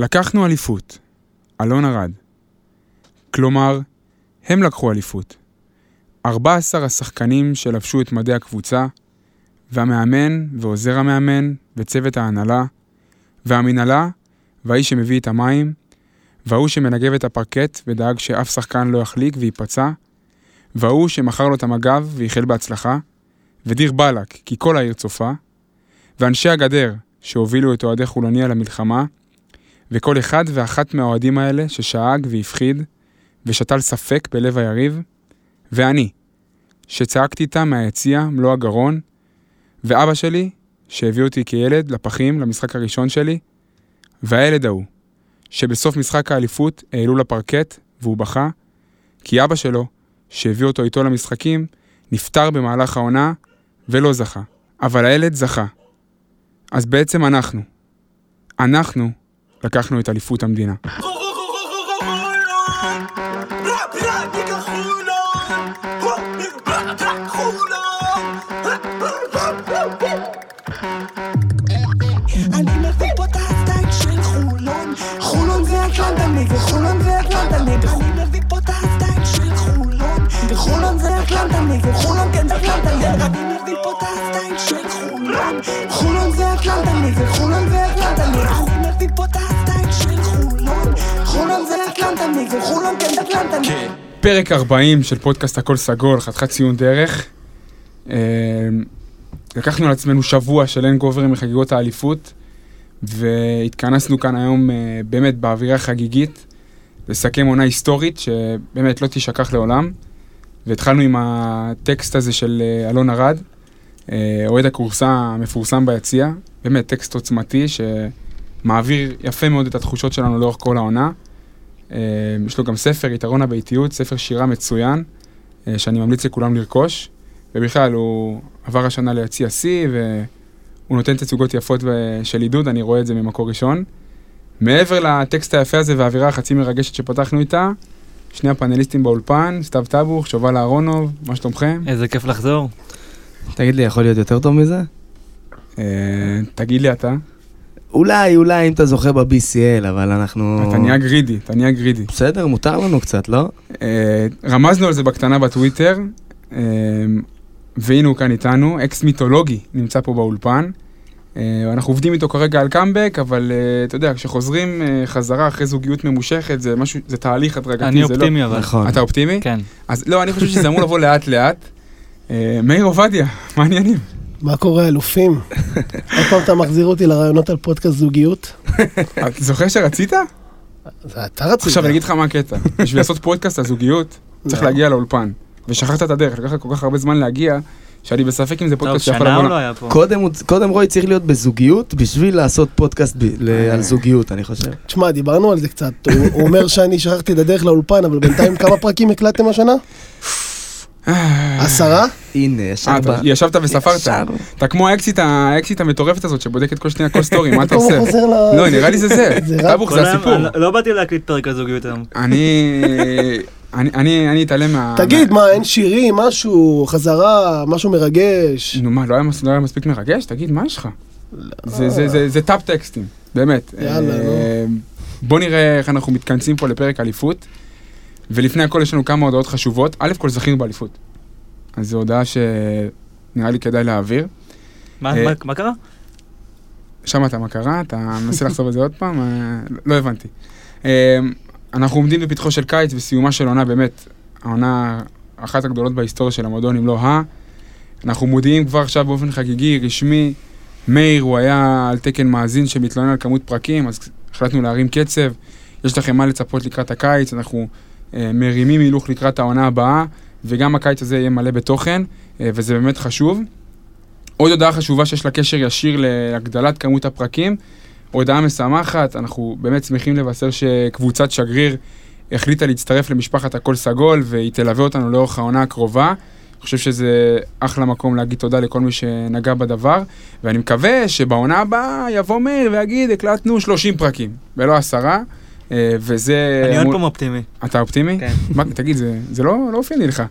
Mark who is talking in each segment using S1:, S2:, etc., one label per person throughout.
S1: לקחנו אליפות, אלון ארד. כלומר, הם לקחו אליפות. 14 השחקנים שלבשו את מדי הקבוצה, והמאמן ועוזר המאמן וצוות ההנהלה, והמנהלה והאיש שמביא את המים, וההוא שמנגב את הפרקט ודאג שאף שחקן לא יחליק וייפצע, וההוא שמכר לו את המג"ב ואיחל בהצלחה, ודיר באלק, כי כל העיר צופה, ואנשי הגדר שהובילו את אוהדי חולוניה למלחמה, וכל אחד ואחת מהאוהדים האלה ששאג והפחיד, ושתל ספק בלב היריב, ואני, שצעקתי איתם מהיציע מלוא הגרון, ואבא שלי, שהביא אותי כילד לפחים למשחק הראשון שלי, והילד ההוא, שבסוף משחק האליפות העלו לפרקט והוא בכה, כי אבא שלו, שהביא אותו איתו למשחקים, נפטר במהלך העונה ולא זכה. אבל הילד זכה. אז בעצם אנחנו, אנחנו לקחנו את אליפות המדינה.
S2: חולון זה הסטייל של חולון. כן זה אטלנטני אני מביא פה את הסטייל של חולון וחולון כן זה אטלנטני
S1: פרק 40 של פודקאסט הכל סגול, חתיכת ציון דרך. אה, לקחנו על עצמנו שבוע של אין גוברים מחגיגות האליפות, והתכנסנו כאן היום אה, באמת באווירה חגיגית, לסכם עונה היסטורית שבאמת לא תשכח לעולם. והתחלנו עם הטקסט הזה של אה, אלון ארד, אה, אוהד הכורסה המפורסם ביציע, באמת טקסט עוצמתי שמעביר יפה מאוד את התחושות שלנו לאורך כל העונה. אה, יש לו גם ספר, יתרון הביתיות, ספר שירה מצוין, אה, שאני ממליץ לכולם לרכוש. ובכלל, הוא עבר השנה ליציע C, והוא נותן תצוגות יפות ו- של עידוד, אני רואה את זה ממקור ראשון. מעבר לטקסט היפה הזה והאווירה החצי מרגשת שפתחנו איתה, שני הפאנליסטים באולפן, סתיו טבוך, שובל אהרונוב, מה שלומכם?
S3: איזה כיף לחזור.
S4: תגיד לי, יכול להיות יותר טוב מזה?
S1: אה, תגיד לי אתה,
S4: אולי, אולי אם אתה זוכה ב-BCL, אבל אנחנו...
S1: אתה נהיה גרידי, אתה נהיה גרידי.
S4: בסדר, מותר לנו קצת, לא?
S1: אה, רמזנו על זה בקטנה בטוויטר, אה, והנה הוא כאן איתנו, אקס מיתולוגי נמצא פה באולפן. אה, אנחנו עובדים איתו כרגע על קאמבק, אבל אתה יודע, כשחוזרים חזרה אחרי זוגיות ממושכת, זה משהו, זה תהליך הדרגתי,
S3: אני
S1: זה
S3: אופטימי אבל.
S4: נכון.
S1: לא... אתה אופטימי?
S3: כן.
S1: אז לא, אני חושב שזה אמור לבוא לאט לאט. אה, מאיר עובדיה, מה העניינים?
S5: מה קורה, אלופים? עוד פעם אתה מחזיר אותי לרעיונות על פודקאסט זוגיות?
S1: אתה זוכר שרצית?
S5: זה אתה רצית.
S1: עכשיו אני אגיד לך מה הקטע. בשביל לעשות פודקאסט על זוגיות, צריך
S5: לא.
S1: להגיע לאולפן. ושכחת את הדרך, לקח לך כל כך הרבה זמן להגיע, שאני בספק אם זה פודקאסט שיכול
S3: שנה
S1: לבוא...
S3: לא היה פה.
S4: קודם, קודם רוי צריך להיות בזוגיות בשביל לעשות פודקאסט ב- ל- על זוגיות, אני חושב.
S5: תשמע, דיברנו על זה קצת. הוא הוא אומר שאני שכחתי את הדרך לאולפן, אבל בינתיים כמה פרקים הקלטתם השנה? עשרה?
S4: הנה, ישר
S1: אה. ישבת וספרת. אתה כמו האקסיט המטורפת הזאת שבודקת כל שנייה כל סטורי, מה אתה עושה? לא, נראה לי זה זה. טבוך זה הסיפור.
S3: לא באתי להקליט פרק על זוגיות היום.
S1: אני... אני- אני אני אתעלם מה...
S5: תגיד, מה, אין שירים, משהו, חזרה, משהו מרגש?
S1: נו מה, לא היה לא מספיק מרגש? תגיד, מה יש לך? זה- זה- זה- זה טאפ טקסטים, באמת.
S5: יאללה, נו.
S1: אה, בוא נראה איך אנחנו מתכנסים פה לפרק אליפות. ולפני הכל יש לנו כמה הודעות חשובות. א' כל זכינו באליפות. אז זו הודעה שנראה לי כדאי להעביר.
S3: מה-
S1: אה,
S3: מה- מה קרה?
S1: שמעת מה קרה? אתה מנסה לחזור על זה עוד פעם? אה, לא הבנתי. אה, אנחנו עומדים בפתחו של קיץ וסיומה של עונה באמת, העונה אחת הגדולות בהיסטוריה של המועדון, אם לא ה. אנחנו מודיעים כבר עכשיו באופן חגיגי, רשמי, מאיר הוא היה על תקן מאזין שמתלונן על כמות פרקים, אז החלטנו להרים קצב. יש לכם מה לצפות לקראת הקיץ, אנחנו מרימים הילוך לקראת העונה הבאה, וגם הקיץ הזה יהיה מלא בתוכן, אה, וזה באמת חשוב. עוד הודעה חשובה שיש לה קשר ישיר להגדלת כמות הפרקים, הודעה משמחת, אנחנו באמת שמחים לבשר שקבוצת שגריר החליטה להצטרף למשפחת הכל סגול והיא תלווה אותנו לאורך העונה הקרובה. אני חושב שזה אחלה מקום להגיד תודה לכל מי שנגע בדבר, ואני מקווה שבעונה הבאה יבוא מאיר ויגיד, הקלטנו 30 פרקים, ולא עשרה, אה, וזה...
S3: אני עוד פעם אופטימי.
S1: אתה אופטימי?
S3: כן.
S1: תגיד, זה, לא, לא אופייני לך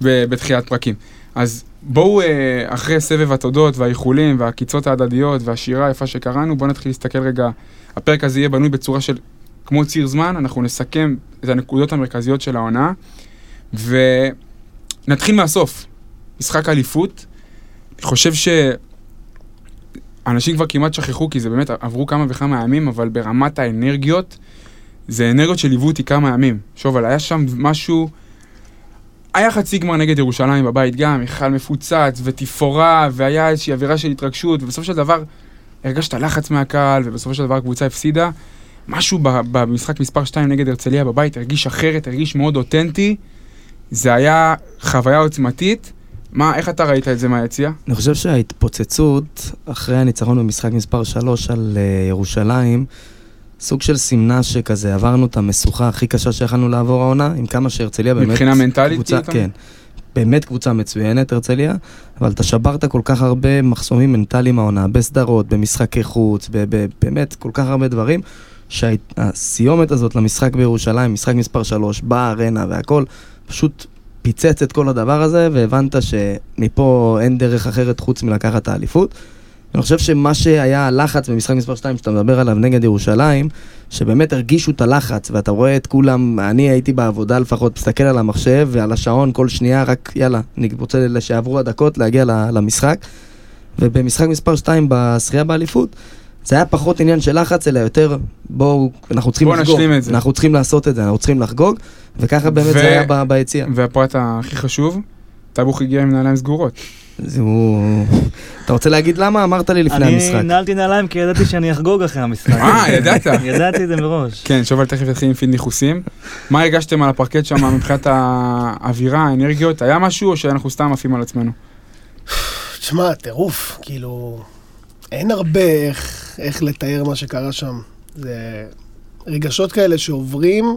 S1: בתחילת פרקים. אז בואו, אה, אחרי סבב התודות והאיחולים והעקיצות ההדדיות והשירה היפה שקראנו, בואו נתחיל להסתכל רגע הפרק הזה יהיה בנוי בצורה של, כמו ציר זמן, אנחנו נסכם את הנקודות המרכזיות של העונה, ונתחיל מהסוף. משחק אליפות. אני חושב שאנשים כבר כמעט שכחו, כי זה באמת עברו כמה וכמה ימים, אבל ברמת האנרגיות, זה אנרגיות שליוו אותי כמה ימים. שוב, אבל היה שם משהו... היה חצי גמר נגד ירושלים בבית גם, היכל מפוצץ ותפאורה, והיה איזושהי אווירה של התרגשות, ובסופו של דבר הרגשת לחץ מהקהל, ובסופו של דבר הקבוצה הפסידה. משהו במשחק מספר 2 נגד הרצליה בבית הרגיש אחרת, הרגיש מאוד אותנטי. זה היה חוויה עוצמתית. מה, איך אתה ראית את זה מהיציאה?
S4: אני חושב שההתפוצצות אחרי הניצחון במשחק מספר 3 על uh, ירושלים, סוג של סימנה שכזה, עברנו את המשוכה הכי קשה שיכלנו לעבור העונה, עם כמה שהרצליה באמת...
S1: מבחינה מנטלית,
S4: קבוצה,
S1: כאילו,
S4: כן. באמת קבוצה מצוינת, הרצליה, אבל אתה שברת כל כך הרבה מחסומים מנטליים העונה, בסדרות, במשחקי חוץ, באמת כל כך הרבה דברים, שהסיומת הזאת למשחק בירושלים, משחק מספר 3, בארנה והכל, פשוט פיצץ את כל הדבר הזה, והבנת שמפה אין דרך אחרת חוץ מלקחת את האליפות. אני חושב שמה שהיה הלחץ במשחק מספר 2 שאתה מדבר עליו נגד ירושלים, שבאמת הרגישו את הלחץ, ואתה רואה את כולם, אני הייתי בעבודה לפחות, מסתכל על המחשב ועל השעון כל שנייה, רק יאללה, אני רוצה שיעברו הדקות להגיע למשחק. ובמשחק מספר 2 בזכייה באליפות, זה היה פחות עניין של לחץ, אלא יותר, בואו, אנחנו צריכים
S1: בואו
S4: לחגוג. אנחנו צריכים לעשות את זה, אנחנו צריכים לחגוג, וככה באמת
S1: ו-
S4: זה היה ב- ביציע.
S1: והפרט הכי חשוב, טאבוך הגיע עם נעליים סגורות.
S4: זה הוא... אתה רוצה להגיד למה? אמרת לי לפני
S3: אני
S4: המשחק.
S3: נעלתי נעליים כי ידעתי שאני אחגוג אחרי המשחק.
S1: אה, ידעת?
S3: ידעתי את זה מראש.
S1: כן, שובל תכף יתחיל עם פיד ניחוסים. מה הרגשתם על הפרקט שם מבחינת האווירה, האנרגיות? היה משהו או שאנחנו סתם עפים על עצמנו?
S5: תשמע, טירוף, כאילו, אין הרבה איך, לתאר מה שקרה שם. זה רגשות כאלה שעוברים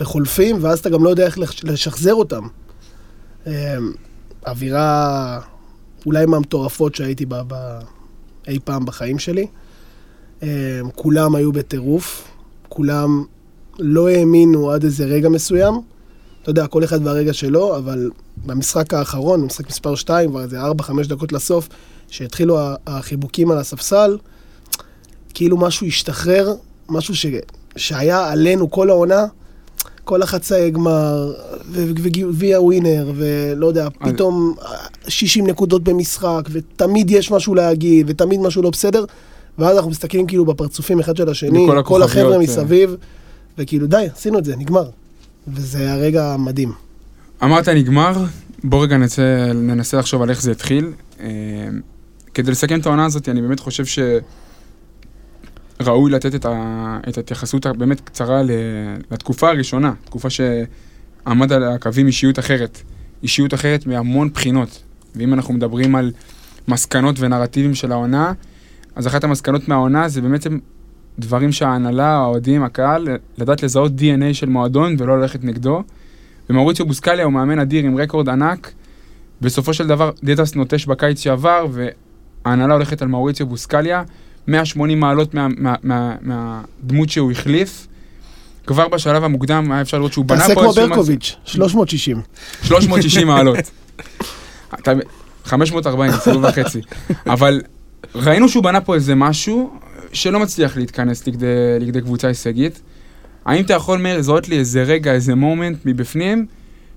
S5: וחולפים, ואז אתה גם לא יודע איך לש- לשחזר אותם. אמ, אווירה אולי מהמטורפות שהייתי בה ב... אי פעם בחיים שלי. אמ, כולם היו בטירוף, כולם לא האמינו עד איזה רגע מסוים. אתה יודע, כל אחד והרגע שלו, אבל במשחק האחרון, במשחק מספר 2, כבר איזה 4-5 דקות לסוף, שהתחילו החיבוקים על הספסל, כאילו משהו השתחרר, משהו ש... שהיה עלינו כל העונה, כל החצאי גמר, וגביע ווינר, ולא יודע, פתאום 60 נקודות במשחק, ותמיד יש משהו להגיד, ותמיד משהו לא בסדר, ואז אנחנו מסתכלים כאילו בפרצופים אחד של השני, כל החבר'ה
S1: הכוכביות,
S5: מסביב, וכאילו די, עשינו את זה, נגמר. וזה הרגע המדהים.
S1: אמרת נגמר, בוא רגע ננסה, ננסה לחשוב על איך זה התחיל. אה, כדי לסכם את העונה הזאת, אני באמת חושב שראוי לתת את, ה... את ההתייחסות הבאמת קצרה. לתקופה הראשונה, תקופה שעמד על הקווים אישיות אחרת. אישיות אחרת מהמון בחינות. ואם אנחנו מדברים על מסקנות ונרטיבים של העונה, אז אחת המסקנות מהעונה זה בעצם דברים שההנהלה, האוהדים, הקהל, לדעת לזהות DNA של מועדון ולא ללכת נגדו. ומאוריציו בוסקליה הוא מאמן אדיר עם רקורד ענק. בסופו של דבר דטס נוטש בקיץ שעבר, וההנהלה הולכת על מאוריציו בוסקליה, 180 מעלות מה, מה, מה, מהדמות שהוא החליף. כבר בשלב המוקדם היה אפשר לראות שהוא בנה פה
S5: תעשה כמו
S1: איזשהו
S5: ברקוביץ', 360.
S1: 360 מעלות. אתה- 540, סיבוב וחצי. אבל ראינו שהוא בנה פה איזה משהו שלא מצליח להתכנס לכדי, לכדי קבוצה הישגית. האם אתה יכול, מאיר, לזהות לי איזה רגע, איזה מומנט מבפנים,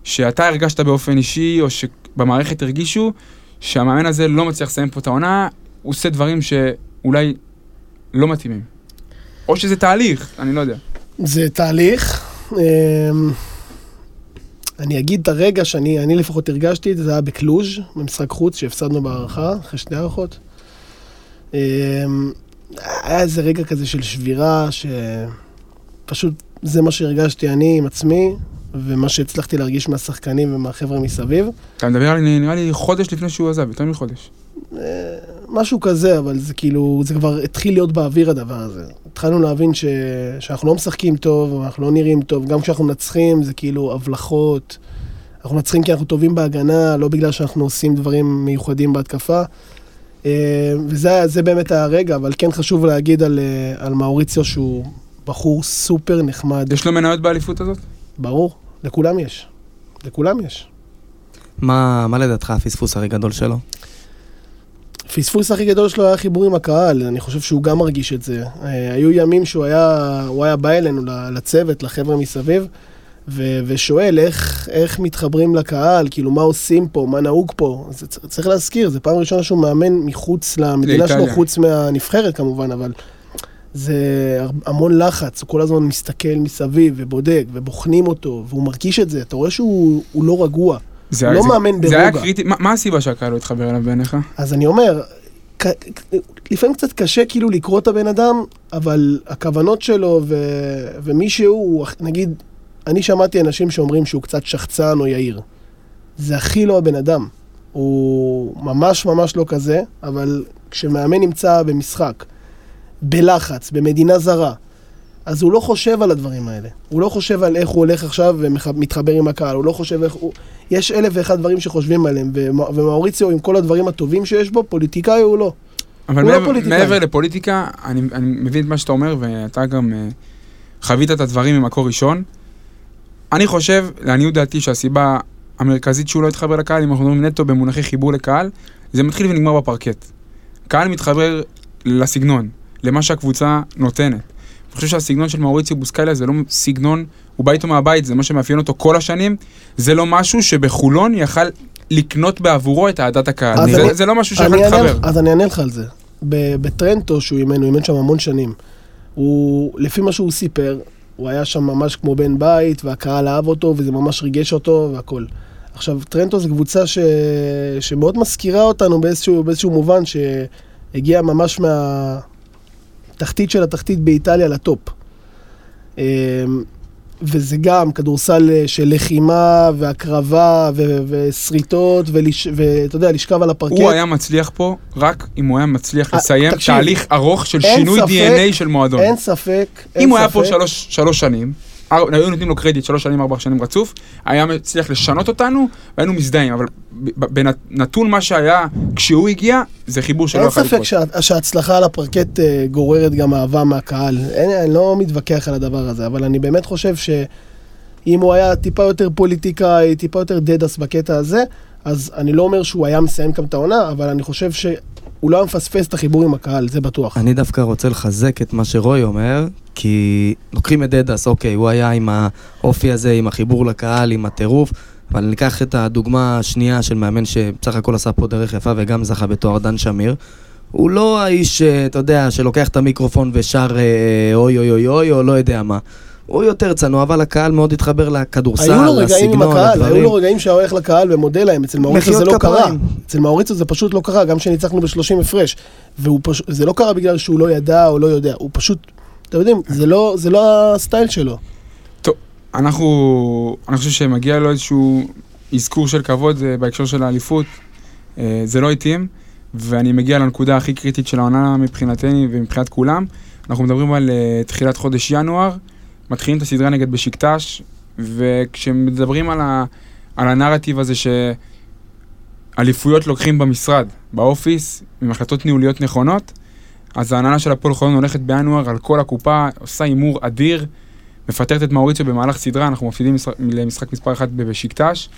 S1: שאתה הרגשת באופן אישי, או שבמערכת הרגישו, שהמאמן הזה לא מצליח לסיים פה את העונה, הוא עושה דברים שאולי לא מתאימים. או שזה תהליך, אני לא יודע.
S5: זה תהליך. אמ, אני אגיד את הרגע שאני אני לפחות הרגשתי את זה, זה היה בקלוז', במשחק חוץ שהפסדנו בהערכה, אחרי שתי הערכות. אמ, היה איזה רגע כזה של שבירה, שפשוט זה מה שהרגשתי אני עם עצמי, ומה שהצלחתי להרגיש מהשחקנים ומהחבר'ה מסביב.
S1: אתה מדבר על, נראה לי, חודש לפני שהוא עזב, יותר מחודש.
S5: משהו כזה, אבל זה כאילו, זה כבר התחיל להיות באוויר הדבר הזה. התחלנו להבין ש... שאנחנו לא משחקים טוב, אנחנו לא נראים טוב, גם כשאנחנו מנצחים זה כאילו הבלחות. אנחנו מנצחים כי אנחנו טובים בהגנה, לא בגלל שאנחנו עושים דברים מיוחדים בהתקפה. אה, וזה זה באמת הרגע, אבל כן חשוב להגיד על, אה, על מאוריציו שהוא בחור סופר נחמד.
S1: יש לו מניות באליפות הזאת?
S5: ברור, לכולם יש. לכולם יש.
S4: מה מה לדעתך הפספוס הכי גדול שלו?
S5: הפספוס הכי גדול שלו היה חיבור עם הקהל, אני חושב שהוא גם מרגיש את זה. אה, היו ימים שהוא היה, הוא היה בא אלינו לצוות, לחבר'ה מסביב, ו- ושואל איך, איך מתחברים לקהל, כאילו מה עושים פה, מה נהוג פה. זה, צ- צריך להזכיר, זו פעם ראשונה שהוא מאמן מחוץ למדינה שלו. חוץ מהנבחרת כמובן, אבל זה המון לחץ, הוא כל הזמן מסתכל מסביב ובודק, ובוחנים אותו, והוא מרגיש את זה, אתה רואה שהוא הוא לא רגוע.
S1: זה
S5: לא
S1: זה-
S5: מאמן
S1: זה היה
S5: ברוגע.
S1: קריטי, מה מה הסיבה שהקהל לא התחבר אליו בעיניך?
S5: אז אני אומר, ק- לפעמים קצת קשה כאילו לקרוא את הבן אדם, אבל הכוונות שלו ו... ומי שהוא, הוא, נגיד, אני שמעתי אנשים שאומרים שהוא קצת שחצן או יהיר. זה הכי לא הבן אדם. הוא ממש ממש לא כזה, אבל כשמאמן נמצא במשחק, בלחץ, במדינה זרה, אז הוא לא חושב על הדברים האלה. הוא לא חושב על איך הוא הולך עכשיו ומתחבר עם הקהל, הוא לא חושב איך הוא... יש אלף ואחד דברים שחושבים עליהם, ומ- ומאוריציו, עם כל הדברים הטובים שיש בו, פוליטיקאי הוא לא.
S1: אבל
S5: הוא לא
S1: מעבר,
S5: פוליטיקאי.
S1: מעבר לפוליטיקה, אני, אני מבין את מה שאתה אומר, ואתה גם uh, חווית את הדברים ממקור ראשון. אני חושב, לעניות דעתי, שהסיבה המרכזית שהוא לא התחבר לקהל, אם אנחנו מדברים נטו במונחי חיבור לקהל, זה מתחיל ונגמר בפרקט. קהל מתחבר לסגנון, למה שהקבוצה נותנת. אני חושב שהסגנון של מאוריציו בוסקאליה זה לא סגנון, הוא בא איתו מהבית, זה מה שמאפיין אותו כל השנים, זה לא משהו שבחולון יכל לקנות בעבורו את אהדת הקהל. זה,
S5: אני-
S1: זה לא משהו שיכול להתחבר.
S5: אז אני אענה לך על זה. בטרנטו, שהוא אימן, הוא אימן שם המון שנים. הוא, לפי מה שהוא סיפר, הוא היה שם ממש כמו בן בית, והקהל אהב אותו, וזה ממש ריגש אותו, והכל. עכשיו, טרנטו זו קבוצה ש... שמאוד מזכירה אותנו באיזשהו, באיזשהו מובן, שהגיעה ממש מהתחתית של התחתית באיטליה לטופ. אמ, וזה גם כדורסל אה, של לחימה והקרבה ו- ושריטות, ואתה יודע, לשכב על הפרקט.
S1: הוא היה מצליח פה רק אם הוא היה מצליח
S5: אה,
S1: לסיים
S5: תקשיב,
S1: תהליך ארוך של שינוי
S5: ספק-
S1: DNA של מועדון.
S5: אין ספק, אין
S1: אם הוא היה פה
S5: ספק.
S1: שלוש, שלוש שנים, היו נותנים לו קרדיט שלוש שנים, ארבע שנים רצוף, היה מצליח לשנות אותנו, והיינו מזדהים, אבל בנתון מה שהיה כשהוא הגיע, זה חיבור שלא
S5: אין
S1: יכול
S5: ספק
S1: לקרות.
S5: שה- שההצלחה על הפרקט אה, גוררת גם אהבה מהקהל. אין, אני לא מתווכח על הדבר הזה, אבל אני באמת חושב שאם הוא היה טיפה יותר פוליטיקאי, טיפה יותר דדס בקטע הזה, אז אני לא אומר שהוא היה מסיים גם את העונה, אבל אני חושב שהוא לא היה מפספס את החיבור עם הקהל, זה בטוח.
S4: אני דווקא רוצה לחזק את מה שרוי אומר, כי לוקחים את דדס, אוקיי, הוא היה עם האופי הזה, עם החיבור לקהל, עם הטירוף, אבל ניקח את הדוגמה השנייה של מאמן שבסך הכל עשה פה דרך יפה וגם זכה בתואר דן שמיר. הוא לא האיש, אה, אתה יודע, שלוקח את המיקרופון ושר אה, אוי אוי אוי אוי או לא יודע מה. הוא יותר צנוע, אבל הקהל מאוד התחבר לכדורסל,
S5: היו לו רגעים עם
S4: לסגנון,
S5: הקהל, היו
S4: לדברים.
S5: לו רגעים שהוא הולך לקהל ומודה להם, אצל מאוריצו זה לא קרה. אצל מאוריצו זה פשוט לא קרה, גם כשניצחנו ב-30 הפרש. וזה לא קרה בגלל שהוא לא ידע או לא יודע, הוא פשוט, אתם יודעים, זה לא, זה לא הסטייל שלו.
S1: אנחנו, אני חושב שמגיע לו איזשהו אזכור של כבוד אה, בהקשר של האליפות. אה, זה לא התאים, ואני מגיע לנקודה הכי קריטית של העונה מבחינתני ומבחינת כולם. אנחנו מדברים על אה, תחילת חודש ינואר, מתחילים את הסדרה נגד בשקטש, וכשמדברים על, ה, על הנרטיב הזה שאליפויות לוקחים במשרד, באופיס, עם החלטות ניהוליות נכונות, אז ההנהלה של הפועל חולון הולכת בינואר על כל הקופה, עושה הימור אדיר, מפטרת את מאוריציו במהלך סדרה, אנחנו מפסידים משחק- למשחק מספר 1 בבשיקטש.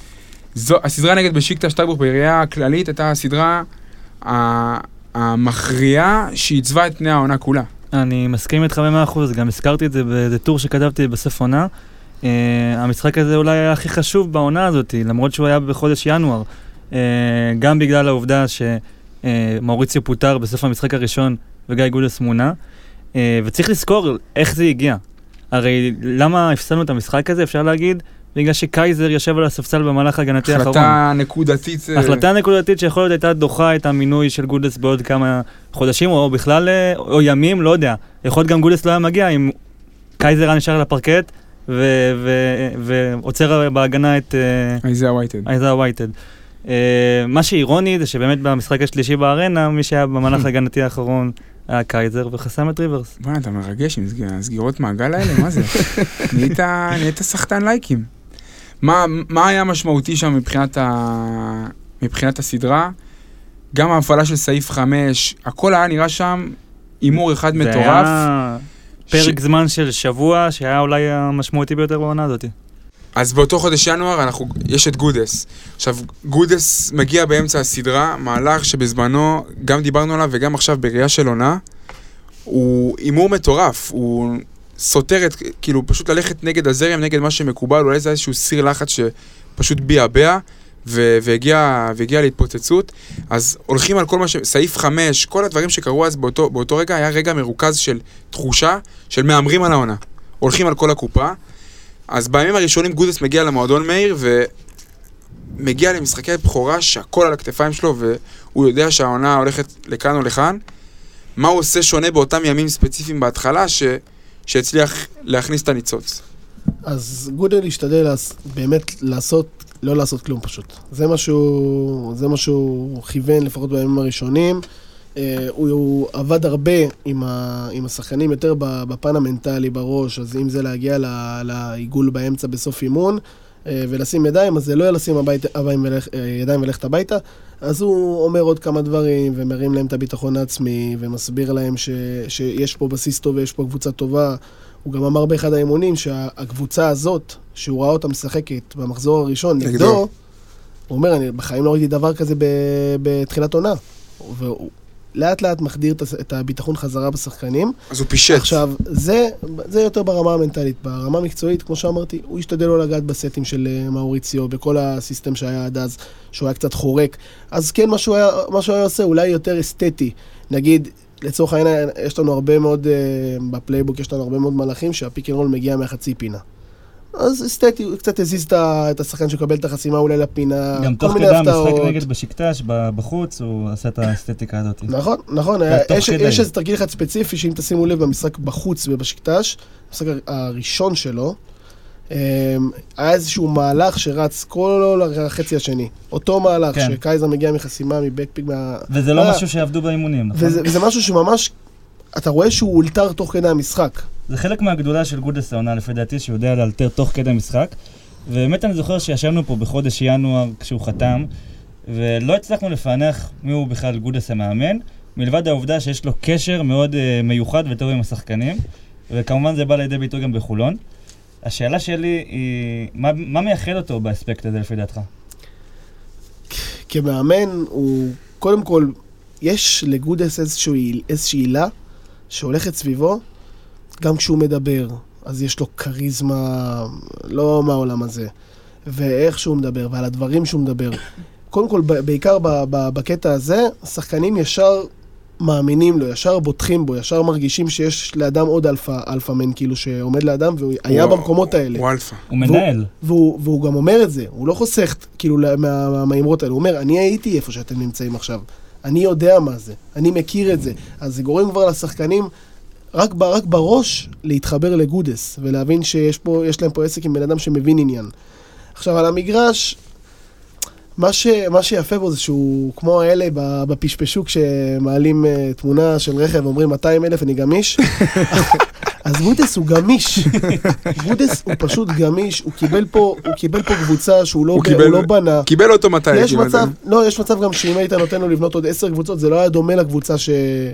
S1: זו, הסדרה נגד בשיקטש טייבוך בראייה הכללית הייתה הסדרה המכריעה שעיצבה את פני העונה כולה.
S3: אני מסכים איתך במאה אחוז, גם הזכרתי את זה באיזה טור שכתבתי בסוף עונה. Uh, המשחק הזה אולי היה הכי חשוב בעונה הזאת, למרות שהוא היה בחודש ינואר. Uh, גם בגלל העובדה שמאוריציו פוטר בסוף המשחק הראשון וגיא גודס מונה. Uh, וצריך לזכור איך זה הגיע. הרי למה הפסדנו את המשחק הזה, אפשר להגיד? בגלל שקייזר יושב על הספסל במהלך ההגנתי האחרון.
S1: החלטה נקודתית. אה,
S3: החלטה נקודתית שיכול להיות הייתה דוחה את המינוי של גודס בעוד כמה חודשים, או בכלל, אה, או ימים, לא יודע. יכול להיות גם גודס לא היה מגיע אם קייזר היה נשאר על הפרקט ו- ו- ועוצר בהגנה את אה,
S1: אייזאה ווייטהד.
S3: אייזאה ווייטהד. אה, מה שאירוני זה שבאמת במשחק השלישי בארנה, מי שהיה במהלך ההגנתי האחרון היה קייזר וחסם את ריברס.
S1: בוא'נה, אתה מרגש עם סג- הסגירות מעגל האלה, מה זה? נהיית סחטן לייקים. מה, מה היה משמעותי שם מבחינת, ה... מבחינת הסדרה? גם ההפעלה של סעיף 5, הכל היה נראה שם הימור אחד
S3: זה
S1: מטורף.
S3: היה פרק זמן של שבוע שהיה אולי המשמעותי ביותר בעונה הזאת.
S1: אז באותו חודש ינואר אנחנו, יש את גודס. עכשיו, גודס מגיע באמצע הסדרה, מהלך שבזמנו, גם דיברנו עליו וגם עכשיו בראייה של עונה, הוא הימור מטורף, הוא סותר את, כאילו, פשוט ללכת נגד הזרם, נגד מה שמקובל, אולי זה איזשהו סיר לחץ שפשוט ביעבע. והגיע, והגיע להתפוצצות, אז הולכים על כל מה ש... סעיף 5, כל הדברים שקרו אז באותו, באותו רגע, היה רגע מרוכז של תחושה של מהמרים על העונה. הולכים על כל הקופה. אז בימים הראשונים גודס מגיע למועדון מאיר, ומגיע למשחקי בכורה שהכל על הכתפיים שלו, והוא יודע שהעונה הולכת לכאן או לכאן. מה הוא עושה שונה באותם ימים ספציפיים בהתחלה, ש... שהצליח להכניס את הניצוץ?
S5: אז גודל השתדל באמת לעשות, לא לעשות כלום פשוט. זה מה שהוא, זה מה שהוא כיוון, לפחות בימים הראשונים. אה, הוא, הוא עבד הרבה עם, ה, עם השחקנים, יותר בפן המנטלי בראש, אז אם זה להגיע לעיגול באמצע בסוף אימון אה, ולשים ידיים, אז זה לא לשים הבית, אה, ידיים ולכת הביתה. אז הוא אומר עוד כמה דברים ומרים להם את הביטחון העצמי ומסביר להם ש, שיש פה בסיס טוב ויש פה קבוצה טובה. הוא גם אמר באחד האימונים שהקבוצה הזאת, שהוא ראה אותה משחקת במחזור הראשון
S1: נגדו.
S5: הוא אומר, אני בחיים לא ראיתי דבר כזה בתחילת עונה. והוא לאט לאט מחדיר את הביטחון חזרה בשחקנים.
S1: אז הוא פישט.
S5: עכשיו, זה, זה יותר ברמה המנטלית. ברמה המקצועית, כמו שאמרתי, הוא השתדל לא לגעת בסטים של אה, מאוריציו, בכל הסיסטם שהיה עד אז, שהוא היה קצת חורק. אז כן, מה שהוא היה, מה שהוא היה עושה, אולי יותר אסתטי. נגיד, לצורך העניין, יש לנו הרבה מאוד, אה, ב playbook יש לנו הרבה מאוד מהלכים שה pick and roll מגיע מהחצי פינה. אז אסתטי, הוא קצת הזיז את השחקן שמקבל את החסימה אולי לפינה,
S6: גם
S5: כל
S6: תוך
S5: מיני
S6: כדי המשחק
S5: הפתעות.
S6: נגד בשיקטש, בחוץ, הוא עשה את האסתטיקה הזאת.
S5: נכון, נכון,
S6: תוך
S5: יש, איזה תרגיל אחד ספציפי, שאם תשימו לב במשחק בחוץ ובשיקטש, המשחק הראשון שלו, אמ, היה איזשהו מהלך שרץ כל החצי השני. אותו מהלך,
S6: כן.
S5: שקייזר מגיע מחסימה, מבקפיק, מה...
S6: וזה לא
S5: אה,
S6: משהו שיעבדו באימונים, נכון?
S5: וזה, וזה משהו שממש, אתה רואה שהוא אולתר תוך כדי המשחק.
S6: זה חלק מהגדולה של גודס העונה, לפי דעתי, שהוא יודע לאלתר תוך כדי משחק. ובאמת אני זוכר שישבנו פה בחודש ינואר כשהוא חתם, ולא הצלחנו לפענח מי הוא בכלל גודס המאמן, מלבד העובדה שיש לו קשר מאוד uh, מיוחד וטוב עם השחקנים, וכמובן זה בא לידי ביטוי גם בחולון. השאלה שלי היא, מה, מה מייחד אותו באספקט הזה לפי דעתך?
S5: כמאמן, הוא, קודם כל, יש לגודס איזשהו, עיל- איזושהי עילה שהולכת סביבו, גם כשהוא מדבר, אז יש לו כריזמה לא מהעולם הזה. ואיך שהוא מדבר, ועל הדברים שהוא מדבר. קודם כל, בעיקר בקטע הזה, השחקנים ישר מאמינים לו, ישר בוטחים בו, ישר מרגישים שיש לאדם עוד alpha, alpha man, כאילו, שעומד לאדם, והוא היה
S1: הוא-
S5: במקומות האלה.
S1: הוא אלפא.
S6: הוא מנהל.
S5: והוא, והוא גם אומר את זה, הוא לא חוסך כאילו מה- מה- מהאמרות האלה, הוא אומר, אני הייתי איפה שאתם נמצאים עכשיו, אני יודע מה זה, אני מכיר את זה. אז זה גורם כבר לשחקנים, רק, ב, רק בראש, להתחבר לגודס, ולהבין שיש פה, יש להם פה עסק עם בן אדם שמבין עניין. עכשיו, על המגרש, מה, ש, מה שיפה בו זה שהוא כמו האלה בפשפשוק שמעלים uh, תמונה של רכב ואומרים 200 אלף אני גמיש. אז גודס הוא גמיש. גודס הוא פשוט גמיש, הוא קיבל פה, הוא קיבל פה קבוצה שהוא לא,
S1: הוא
S5: ב-
S1: קיבל-
S5: הוא לא בנה.
S1: קיבל אותו מתי?
S5: יש מצב,
S1: זה-
S5: לא, יש מצב גם שאם היית נותן לו לבנות עוד עשר קבוצות, זה לא היה דומה לקבוצה ש...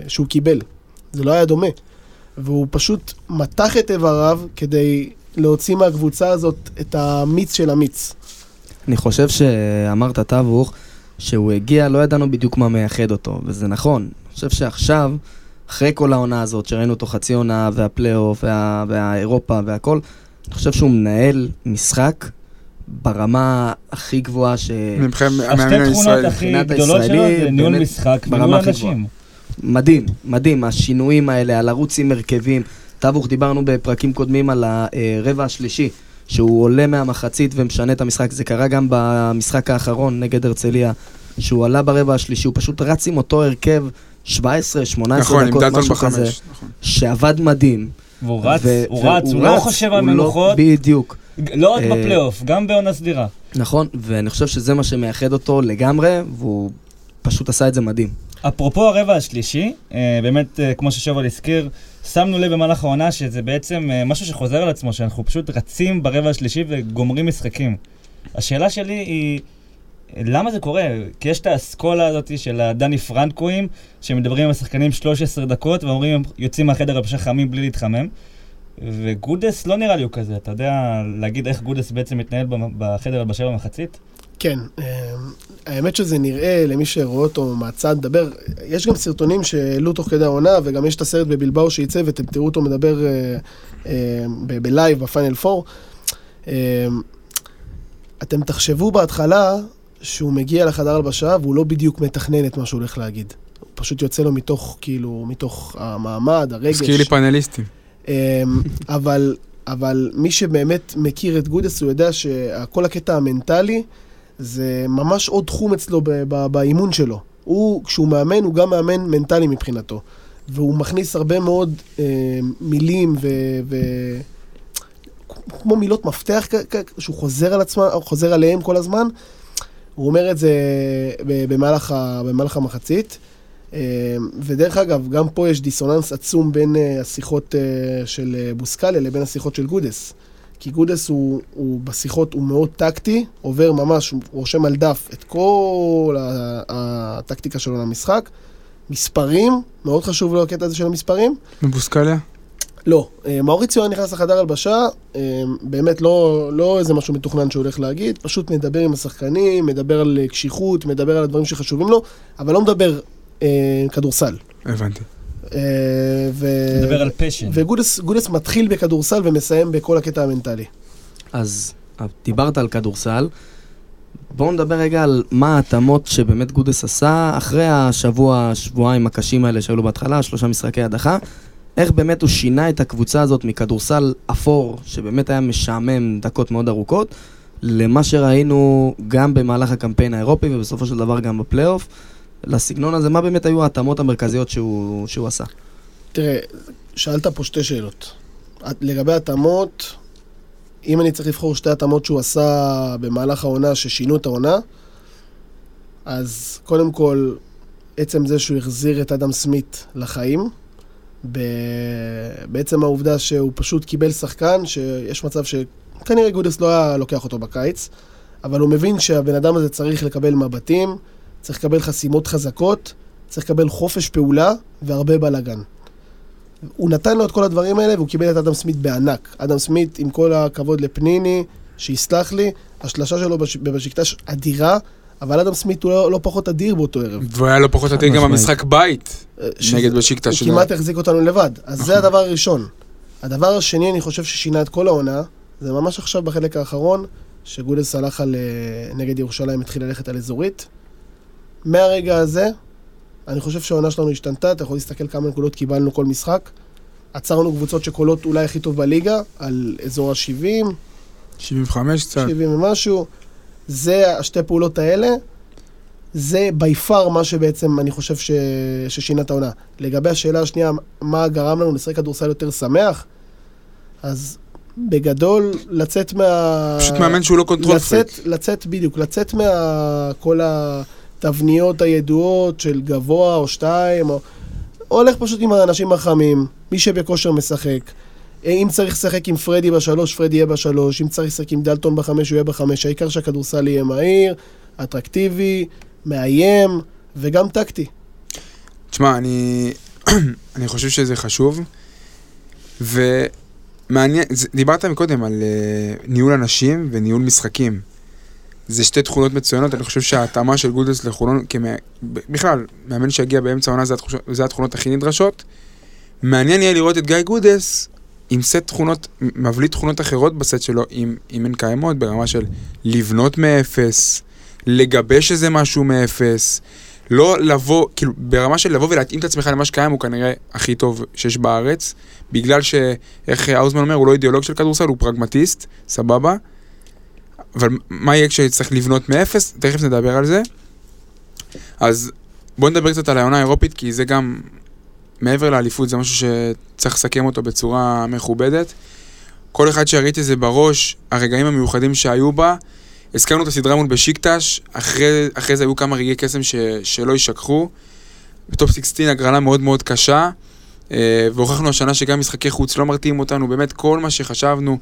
S5: שהוא קיבל. זה לא היה דומה. והוא פשוט מתח את איבריו כדי להוציא מהקבוצה הזאת את המיץ של המיץ.
S4: אני חושב שאמרת טבוך, שהוא הגיע, לא ידענו בדיוק מה מייחד אותו, וזה נכון. אני חושב שעכשיו, אחרי כל העונה הזאת, שראינו אותו חצי עונה, והפלייאוף, וה, והאירופה והכל, אני חושב שהוא מנהל משחק ברמה הכי גבוהה ש...
S1: מבחינת
S6: השתי
S1: המאמן
S6: תכונות
S1: הישראלי.
S6: הכי
S4: מבחינת
S6: גדולות שלו זה ניהול משחק
S4: ברמה
S6: וניהול
S4: הכי
S6: אנשים.
S4: מדהים, מדהים, השינויים האלה, על לרוץ עם הרכבים. טבוך, דיברנו בפרקים קודמים על הרבע השלישי, שהוא עולה מהמחצית ומשנה את המשחק. זה קרה גם במשחק האחרון נגד הרצליה, שהוא עלה ברבע השלישי, הוא פשוט רץ עם אותו הרכב 17, 18
S1: נכון,
S4: דקות, משהו כזה,
S1: בחמש. נכון.
S4: שעבד מדהים.
S6: והוא רץ,
S4: ו-
S6: הוא רץ, הוא
S4: והוא
S6: לא
S4: רץ,
S6: חושב על
S4: הוא לא-
S6: מנוחות,
S4: בדיוק.
S6: לא רק
S4: אה,
S6: בפלייאוף, גם בעונה סדירה.
S4: נכון, ואני חושב שזה מה שמייחד אותו לגמרי, והוא פשוט עשה את זה מדהים.
S6: אפרופו הרבע השלישי, אה, באמת, אה, כמו ששובל הזכיר, שמנו לב במהלך העונה שזה בעצם אה, משהו שחוזר על עצמו, שאנחנו פשוט רצים ברבע השלישי וגומרים משחקים. השאלה שלי היא, למה זה קורה? כי יש את האסכולה הזאת של הדני פרנקואים, שמדברים עם השחקנים 13 דקות ואומרים, יוצאים מהחדר הלבשה חמים בלי להתחמם.
S3: וגודס לא נראה לי הוא כזה, אתה יודע להגיד איך גודס בעצם מתנהל בחדר הלבשה במחצית?
S5: כן, אה, האמת שזה נראה למי שרואה אותו מהצד מדבר, יש גם סרטונים שהעלו תוך כדי העונה, וגם יש את הסרט בבלבאו שייצא, ואתם תראו אותו מדבר ב live ב Final 4. אה, אתם תחשבו בהתחלה שהוא מגיע לחדר הלבשה והוא לא בדיוק מתכנן את מה שהוא הולך להגיד. הוא פשוט יוצא לו מתוך, כאילו, מתוך המעמד, הרגש.
S1: הזכיר לי פאנליסטים.
S5: אמ, אבל, אבל מי שבאמת מכיר את גודס, הוא יודע שכל הקטע המנטלי זה ממש עוד תחום אצלו באימון שלו. הוא, כשהוא מאמן, הוא גם מאמן מנטלי מבחינתו. והוא מכניס הרבה מאוד אה, מילים ו... ו... כמו מילות מפתח שהוא חוזר על עצמה, חוזר עליהם כל הזמן. הוא אומר את זה במהלך, ה- במהלך המחצית. אה, ודרך אגב, גם פה יש דיסוננס עצום בין אה, השיחות אה, של בוסקליה לבין השיחות של גודס. כי גודס הוא, הוא בשיחות, הוא מאוד טקטי, עובר ממש, הוא רושם על דף את כל הטקטיקה שלו למשחק. מספרים, מאוד חשוב לו הקטע הזה של המספרים.
S1: מבוסקליה?
S5: לא, אה, מאוריציו היה נכנס לחדר הלבשה, אה, באמת לא, לא איזה משהו מתוכנן שהוא הולך להגיד, פשוט מדבר עם השחקנים, מדבר על אה, קשיחות, מדבר על הדברים שחשובים לו, אבל לא מדבר אה, כדורסל.
S1: הבנתי.
S5: אה, ו...
S3: נדבר על passion.
S5: וגודס גודס מתחיל בכדורסל ומסיים בכל הקטע המנטלי.
S4: אז אה, דיברת על כדורסל. בואו נדבר רגע על מה ההתאמות שבאמת גודס עשה אחרי השבוע, שבועיים הקשים האלה שהיו לו בהתחלה, שלושה משחקי הדחה. איך באמת הוא שינה את הקבוצה הזאת מכדורסל אפור, שבאמת היה משעמם דקות מאוד ארוכות, למה שראינו גם במהלך הקמפיין האירופי ובסופו של דבר גם בפלייאוף. לסגנון הזה, מה באמת היו ההתאמות המרכזיות שהוא, שהוא עשה?
S5: תראה, שאלת פה שתי שאלות. לגבי התאמות, אם אני צריך לבחור שתי התאמות שהוא עשה במהלך העונה, ששינו את העונה, אז קודם כל, עצם זה שהוא החזיר את אדם סמית לחיים, ב... בעצם העובדה שהוא פשוט קיבל שחקן, שיש מצב שכנראה גודס לא היה לוקח אותו בקיץ, אבל הוא מבין שהבן אדם הזה צריך לקבל מבטים, צריך לקבל חסימות חזקות, צריך לקבל חופש פעולה והרבה בלאגן. הוא נתן לו את כל הדברים האלה והוא קיבל את אדם סמית בענק. אדם סמית, עם כל הכבוד לפניני, שיסלח לי, השלשה שלו בש... בבשיקטש אדירה, אבל אדם סמית הוא לא, לא פחות אדיר באותו ערב.
S1: והוא היה לו פחות או יותר גם. במשחק בית
S5: שזה-
S1: נגד בשיקטה
S5: הוא. כמעט החזיק אותנו לבד. אז
S1: נכון.
S5: זה הדבר הראשון. הדבר השני, אני חושב ששינה את כל העונה, זה ממש עכשיו בחלק האחרון, שגודס הלך על, אה, נגד ירושלים, התחיל ללכת על אזורית. מהרגע הזה, אני חושב שהעונה שלנו השתנתה, אתה יכול להסתכל כמה נקודות קיבלנו כל משחק. עצרנו קבוצות שקולות אולי הכי טוב בליגה, על אזור ה-70,
S1: 75 קצת.
S5: 70 ומשהו. זה, השתי פעולות האלה, זה בי פאר מה שבעצם אני חושב ש... ששינה את העונה. לגבי השאלה השנייה, מה גרם לנו לשחק כדורסל יותר שמח, אז בגדול, לצאת מה...
S1: פשוט מאמן שהוא לא control
S5: לצאת,
S1: פריק.
S5: לצאת בדיוק, לצאת מכל התבניות הידועות של גבוה או שתיים, או... הולך פשוט עם האנשים החמים, מי שבכושר משחק. אם צריך לשחק עם פרדי בשלוש, פרדי יהיה בשלוש, אם צריך לשחק עם דלטון בחמש, הוא יהיה בחמש, העיקר שהכדורסל יהיה מהיר, אטרקטיבי, מאיים, וגם טקטי.
S1: תשמע, אני, אני חושב שזה חשוב, ומעניין, דיברת מקודם על אה, ניהול אנשים וניהול משחקים. זה שתי תכונות מצוינות, אני חושב שההתאמה של גודס לחולון, כמה, בכלל, מאמן שיגיע באמצע העונה זה, התחוש- זה התכונות הכי נדרשות. מעניין יהיה לראות את גיא גודס עם סט תכונות, מבליט תכונות אחרות בסט שלו, אם הן קיימות, ברמה של לבנות מאפס, לגבש איזה משהו מאפס, לא לבוא, כאילו, ברמה של לבוא ולהתאים את עצמך למה שקיים, הוא כנראה הכי טוב שיש בארץ, בגלל שאיך האוזמן אומר, הוא לא אידיאולוג של כדורסל, הוא פרגמטיסט, סבבה. אבל מה יהיה כשצריך לבנות מאפס? תכף נדבר על זה. אז בואו נדבר קצת על העונה האירופית, כי זה גם, מעבר לאליפות, זה משהו שצריך לסכם אותו בצורה מכובדת. כל אחד שיריתי את זה בראש, הרגעים המיוחדים שהיו בה, הזכרנו את הסדרה מול בשיקטש, אחרי, אחרי זה היו כמה רגעי קסם ש, שלא יישכחו. בטופ 16 הגרלה מאוד מאוד קשה, אה, והוכחנו השנה שגם משחקי חוץ לא מרתיעים אותנו, באמת כל מה שחשבנו,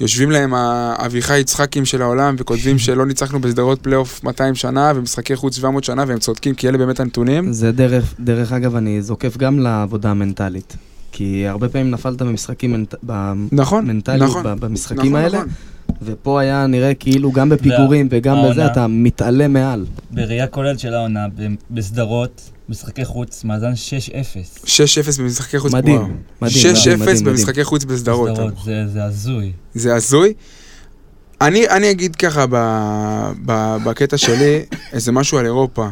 S1: יושבים להם האביחי יצחקים של העולם וכותבים שלא ניצחנו בסדרות פלייאוף 200 שנה ומשחקי חוץ 700 שנה, והם צודקים כי אלה באמת הנתונים.
S4: זה דרך, דרך אגב, אני זוקף גם לעבודה המנטלית. כי הרבה פעמים נפלת במשחקים מנט...
S1: נכון,
S4: במנטליות,
S1: נכון.
S4: במשחקים
S1: נכון,
S4: האלה,
S1: נכון.
S4: ופה היה נראה כאילו גם בפיגורים וגם
S6: והעונה-
S4: בזה אתה מתעלה מעל.
S6: בראייה כוללת של העונה, בסדרות, משחקי חוץ, מאזן 6-0.
S1: 6-0 במשחקי חוץ.
S4: מדהים,
S1: וואו.
S4: מדהים,
S1: 6-0
S4: מדהים, מדהים, מדהים.
S1: במשחקי חוץ בסדרות.
S6: בסדרות, זה זה הזוי.
S1: זה הזוי. אני, אני אגיד ככה ב, ב, בקטע שלי, איזה משהו על אירופה.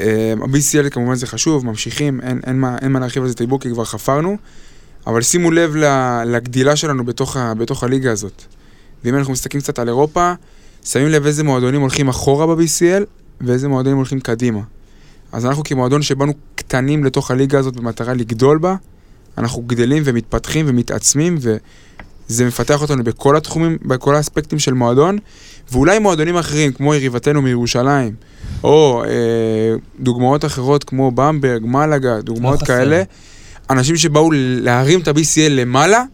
S1: אה, ה-BCL כמובן זה חשוב, ממשיכים, אין, אין, מה, אין מה להרחיב על זה את הדיבור כי כבר חפרנו, אבל שימו לב ל- לגדילה שלנו בתוך, ה, בתוך הליגה הזאת. ואם אנחנו מסתכלים קצת על אירופה, שמים לב איזה מועדונים הולכים אחורה ב-BCL ואיזה מועדונים הולכים קדימה. אז אנחנו כמועדון שבאנו קטנים לתוך הליגה הזאת במטרה לגדול בה, אנחנו גדלים ומתפתחים ומתעצמים, וזה מפתח אותנו בכל התחומים, בכל האספקטים של מועדון, ואולי מועדונים אחרים, כמו יריבתנו מירושלים, או אה, דוגמאות אחרות כמו במברג, מלאגה, דוגמאות
S6: חסר.
S1: כאלה, אנשים שבאו להרים את ה-BCL למעלה,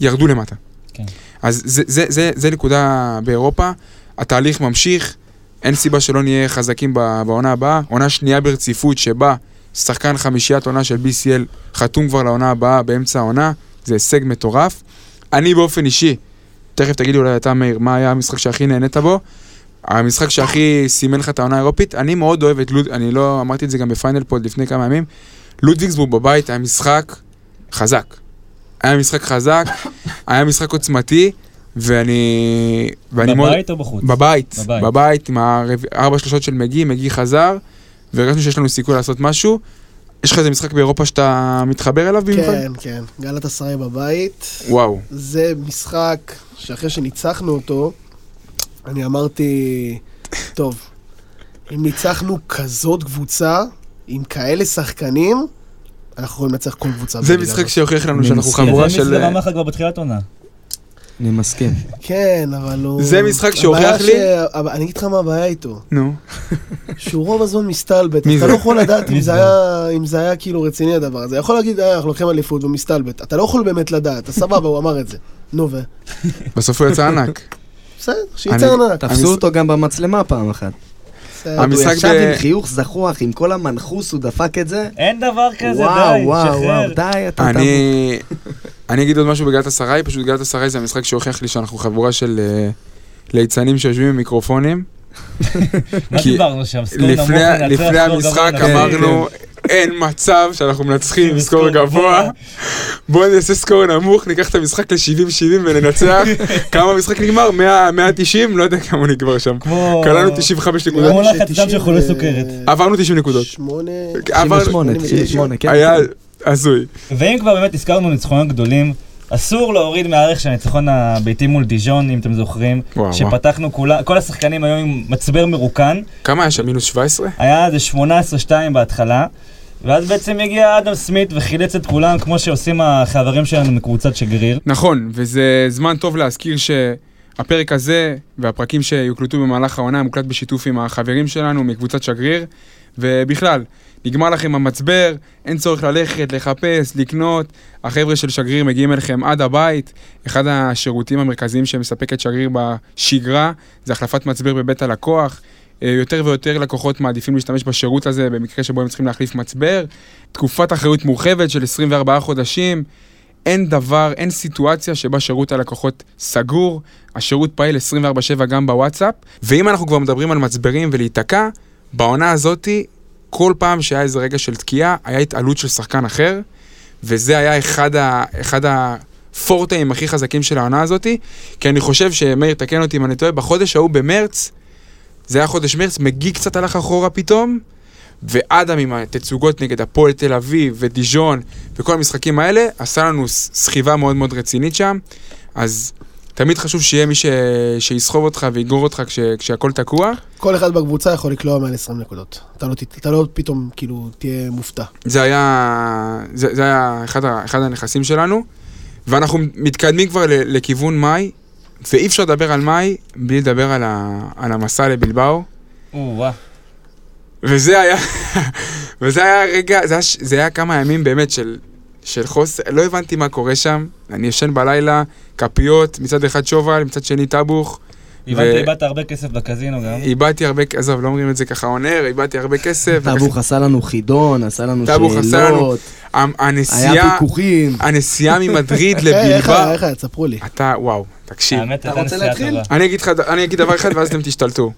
S1: ירדו למטה.
S6: כן.
S1: אז זה, זה, זה, זה נקודה באירופה, התהליך ממשיך, אין סיבה שלא נהיה חזקים בעונה הבאה. עונה שנייה ברציפות שבה שחקן חמישיית עונה של BCL חתום כבר לעונה הבאה באמצע העונה, זה הישג מטורף. אני באופן אישי, תכף תגידי אולי אתה מאיר, מה היה המשחק שהכי נהנית בו? המשחק שהכי סימן לך את העונה האירופית, אני מאוד אוהב את לוד, אני לא אמרתי את זה גם בפיינל פוד לפני כמה ימים, לודוויגסבורג בבית היה משחק חזק. היה משחק חזק, היה משחק עוצמתי, ואני... ואני מאוד...
S6: בבית או בחוץ?
S1: בבית,
S6: בבית.
S1: בבית, עם הרב- ארבע שלושות של מגי, מגי חזר, והרגשנו שיש לנו סיכוי לעשות משהו. יש לך איזה משחק באירופה שאתה מתחבר אליו במיוחד?
S5: כן, כן. גלת אסריי בבית.
S1: וואו.
S5: זה משחק שאחרי שניצחנו אותו, אני אמרתי, טוב, אם ניצחנו כזאת קבוצה, עם כאלה שחקנים, אנחנו יכולים לנצח כל קבוצה.
S1: זה משחק. שהוכיח לנו שאנחנו. חבורה
S6: זה
S1: של...
S6: אמר לך כבר בתחילת עונה.
S4: אני מסכים.
S5: כן, אבל הוא...
S1: זה משחק שהוכיח לי-
S5: אני אגיד לך מה הבעיה איתו.
S1: נו.
S5: שהוא רוב הזמן מסתלבט.
S1: מי
S5: אתה? לא יכול לדעת אם זה? היה- כאילו רציני הדבר הזה. יכול להגיד, "אה, אנחנו לוקחים אליפות ומסתלבט. אתה לא יכול באמת לדעת, אתה סבבה, הוא אמר את זה. נו ו...
S1: בסוף הוא יצא ענק.
S5: בסדר, שיצא
S1: אני-
S5: ענק.
S4: תפסו אותו גם במצלמה פעם אחת. הוא ישב
S1: ב-
S4: עם חיוך זחוח, עם כל המנחוס, הוא דפק את זה.
S6: אין דבר כזה,
S4: וואו,
S6: די,
S4: וואו,
S6: שחרר.
S4: וואו, די, אתה...
S1: אני... אני אגיד עוד משהו בגלת אסריי, פשוט גלת אסריי זה המשחק שהוכיח לי שאנחנו חבורה של אה, ליצנים שיושבים עם מיקרופונים.
S6: מה
S1: כי
S6: דיברנו שם? סקור נמוך
S1: לפני,
S6: סקור
S1: המשחק
S6: גבוה לנצח.
S1: אמרנו, אין מצב שאנחנו מנצחים עם סקור גבוה. בואו נעשה סקור נמוך, ניקח את המשחק ל-70-70 וננצח. כמה המשחק נגמר? 100, 190? לא יודע כמה הוא נגמר שם. קלענו 95 נקודות.
S6: כמו לחץ דם של חולי סוכרת.
S1: עברנו 90 נקודות.
S5: שמונה...
S1: עבר-
S4: 98, 98, כן.
S1: הזוי.
S6: ואם כבר באמת הזכרנו ניצחונות גדולים, אסור להוריד מהערך של הניצחון הביתי מול דיז'ון, אם אתם זוכרים.
S1: וואו.
S6: שפתחנו כולה, כל השחקנים היו עם מצבר מרוקן.
S1: כמה היה שם? מינוס 17?
S6: היה איזה 18-2 בהתחלה. ואז בעצם הגיע אדם סמית וחילץ את כולם, כמו שעושים החברים שלנו מקבוצת שגריר.
S1: נכון, וזה זמן טוב להזכיר שהפרק הזה והפרקים שיוקלטו במהלך העונה מוקלט בשיתוף עם החברים שלנו מקבוצת שגריר, ובכלל, נגמר לכם המצבר, אין צורך ללכת, לחפש, לקנות, החבר'ה של שגריר מגיעים אליכם עד הבית. אחד השירותים המרכזיים שמספקת שגריר בשגרה זה החלפת מצבר בבית הלקוח. אה, יותר ויותר לקוחות מעדיפים להשתמש בשירות הזה במקרה שבו הם צריכים להחליף מצבר. תקופת אחריות מורחבת של 24 חודשים. אין דבר, אין סיטואציה שבה שירות הלקוחות סגור, השירות פעיל 24/7 גם בוואטסאפ, ואם אנחנו כבר מדברים על מצברים ולהיתקע, בעונה הזאתי, כל פעם שהיה איזה רגע של תקיעה, היה התעלות של שחקן אחר, וזה היה אחד, ה, אחד הפורטאים הכי חזקים של העונה הזאתי, כי אני חושב שמאיר, תקן אותי אם אני טועה, בחודש ההוא במרץ, זה היה חודש מרץ, מגי קצת הלך אחורה פתאום, ואדם עם התצוגות נגד הפועל תל אביב ודיז'ון וכל המשחקים האלה, עשה לנו סחיבה מאוד מאוד רצינית שם. אז תמיד חשוב שיהיה מי ש... שיסחוב אותך ויגרור אותך כש... כשהכול תקוע.
S5: כל אחד בקבוצה יכול לקלוע מעל 20 נקודות. אתה לא, ת- אתה לא פתאום, כאילו, תהיה מופתע.
S1: זה היה, זה, זה היה אחד, ה... אחד הנכסים שלנו. ואנחנו מתקדמים כבר ל... לכיוון מאי, ואי אפשר לדבר על מאי בלי לדבר על, ה... על המסע לבלבאו.
S6: או-אה.
S1: וזה היה, וזה היה רגע, זה היה, זה היה כמה ימים באמת של, של חוסר, לא הבנתי מה קורה שם. אני ישן בלילה, כפיות, מצד אחד שובל, מצד שני טבוך,
S6: הבנתי, איבדת הרבה כסף בקזינו גם.
S1: איבדתי הרבה, עזוב, לא אומרים את זה ככה אונר, איבדתי הרבה כסף.
S4: טאבוך עשה לנו חידון, עשה לנו
S1: טאבוך עשה לנו-
S4: שאלות,
S1: ה-
S4: היה
S1: הנסיעה,
S4: ויכוחים.
S1: הנסיעה ממדריד
S5: אה, איך היה,
S1: לבלבע,
S5: איך היה? תספרו לי.
S1: אתה, וואו, תקשיב.
S6: האמת,
S4: אתה רוצה להתחיל?
S1: אני אגיד לך, אני אגיד דבר אחד ואז אתם תשתלטו.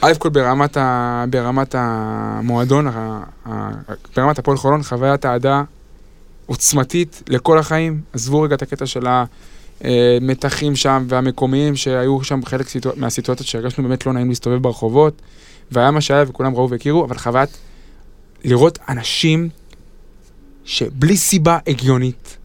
S1: א' כל ברמת, ה, ברמת המועדון, ה, ה, ברמת הפועל חולון, חוויית אהדה עוצמתית לכל החיים. עזבו רגע את הקטע של המתחים שם והמקומיים שהיו שם חלק סיטואצ... מהסיטואציות שהרגשנו באמת לא נעים להסתובב ברחובות, והיה מה שהיה וכולם ראו והכירו, אבל חוויית לראות אנשים שבלי סיבה הגיונית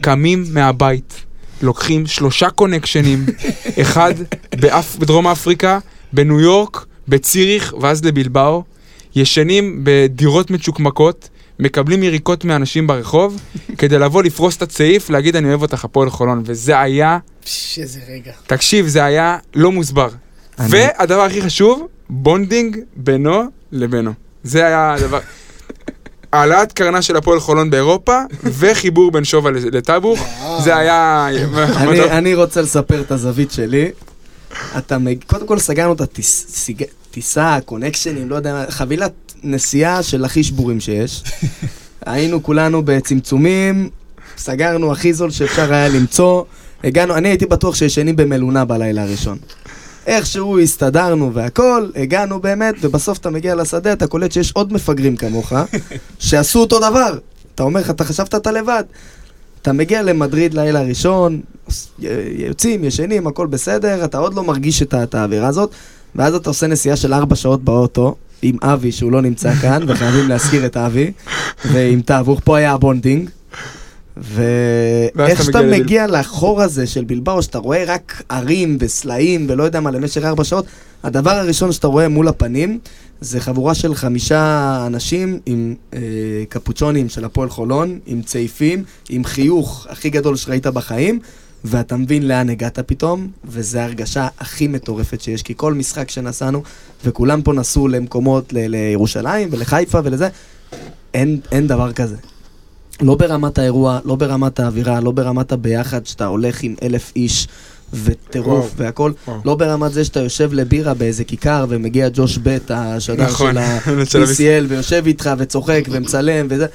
S1: קמים מהבית, לוקחים שלושה קונקשנים, אחד באפ... בדרום אפריקה, בניו יורק, בציריך ואז לבלבאו, ישנים בדירות מצ'וקמקות, מקבלים יריקות מאנשים ברחוב, כדי לבוא לפרוס את הצעיף, להגיד אני אוהב אותך הפועל חולון, וזה היה,
S5: איזה רגע.
S1: תקשיב, זה היה לא מוסבר.
S4: אני-
S1: והדבר הכי חשוב, bonding בינו לבינו. זה היה הדבר... העלאת קרנה של הפועל חולון באירופה, וחיבור בין שובה לטאבוך, זה היה...
S4: אני, אני רוצה לספר את הזווית שלי. אתה מג... קודם כל סגרנו את הטיס... סיג... טיסה, connectionים, לא יודע חבילת נסיעה של הכי שבורים שיש. היינו כולנו בצמצומים, סגרנו הכי זול שאפשר היה למצוא. הגענו, אני הייתי בטוח שישנים במלון בלילה הראשון. איכשהו הסתדרנו והכל, הגענו באמת, ובסוף אתה מגיע לשדה, אתה קולט שיש עוד מפגרים כמוך, שעשו אותו דבר. אתה אומר לך, אתה חשבת אתה לבד. אתה מגיע למדריד לילה הראשון, יוצאים, ישנים, הכל בסדר, אתה עוד לא מרגיש את האווירה הזאת, ואז אתה עושה נסיעה של ארבע שעות באוטו, עם אבי שהוא לא נמצא כאן, וחייבים להזכיר את אבי, ועם טאבוך, פה היה ה
S1: bonding.
S4: ואיך
S1: אתה
S4: שאתה
S1: מגיע
S4: לחור הזה של בלבאו, שאתה רואה רק ערים וסלעים ולא יודע מה למשך ארבע שעות, הדבר הראשון שאתה רואה מול הפנים זה חבורה של חמישה אנשים עם אה, קפוצ'ונים של הפועל חולון, עם צעיפים, עם חיוך הכי גדול שראית בחיים, ואתה מבין לאן הגעת פתאום, וזו ההרגשה הכי מטורפת שיש, כי כל משחק שנסענו, וכולם פה נסעו למקומות, ל- לירושלים ולחיפה ולזה, אין, אין דבר כזה. לא ברמת האירוע, לא ברמת האווירה, לא ברמת הביחד, שאתה הולך עם אלף איש וטירוף והכל. לא ברמת זה שאתה יושב לבירה באיזה כיכר ומגיע ג'וש בט, השדר
S1: נכון,
S4: של ה-PCL, ויושב איתך וצוחק ומצלם וזה.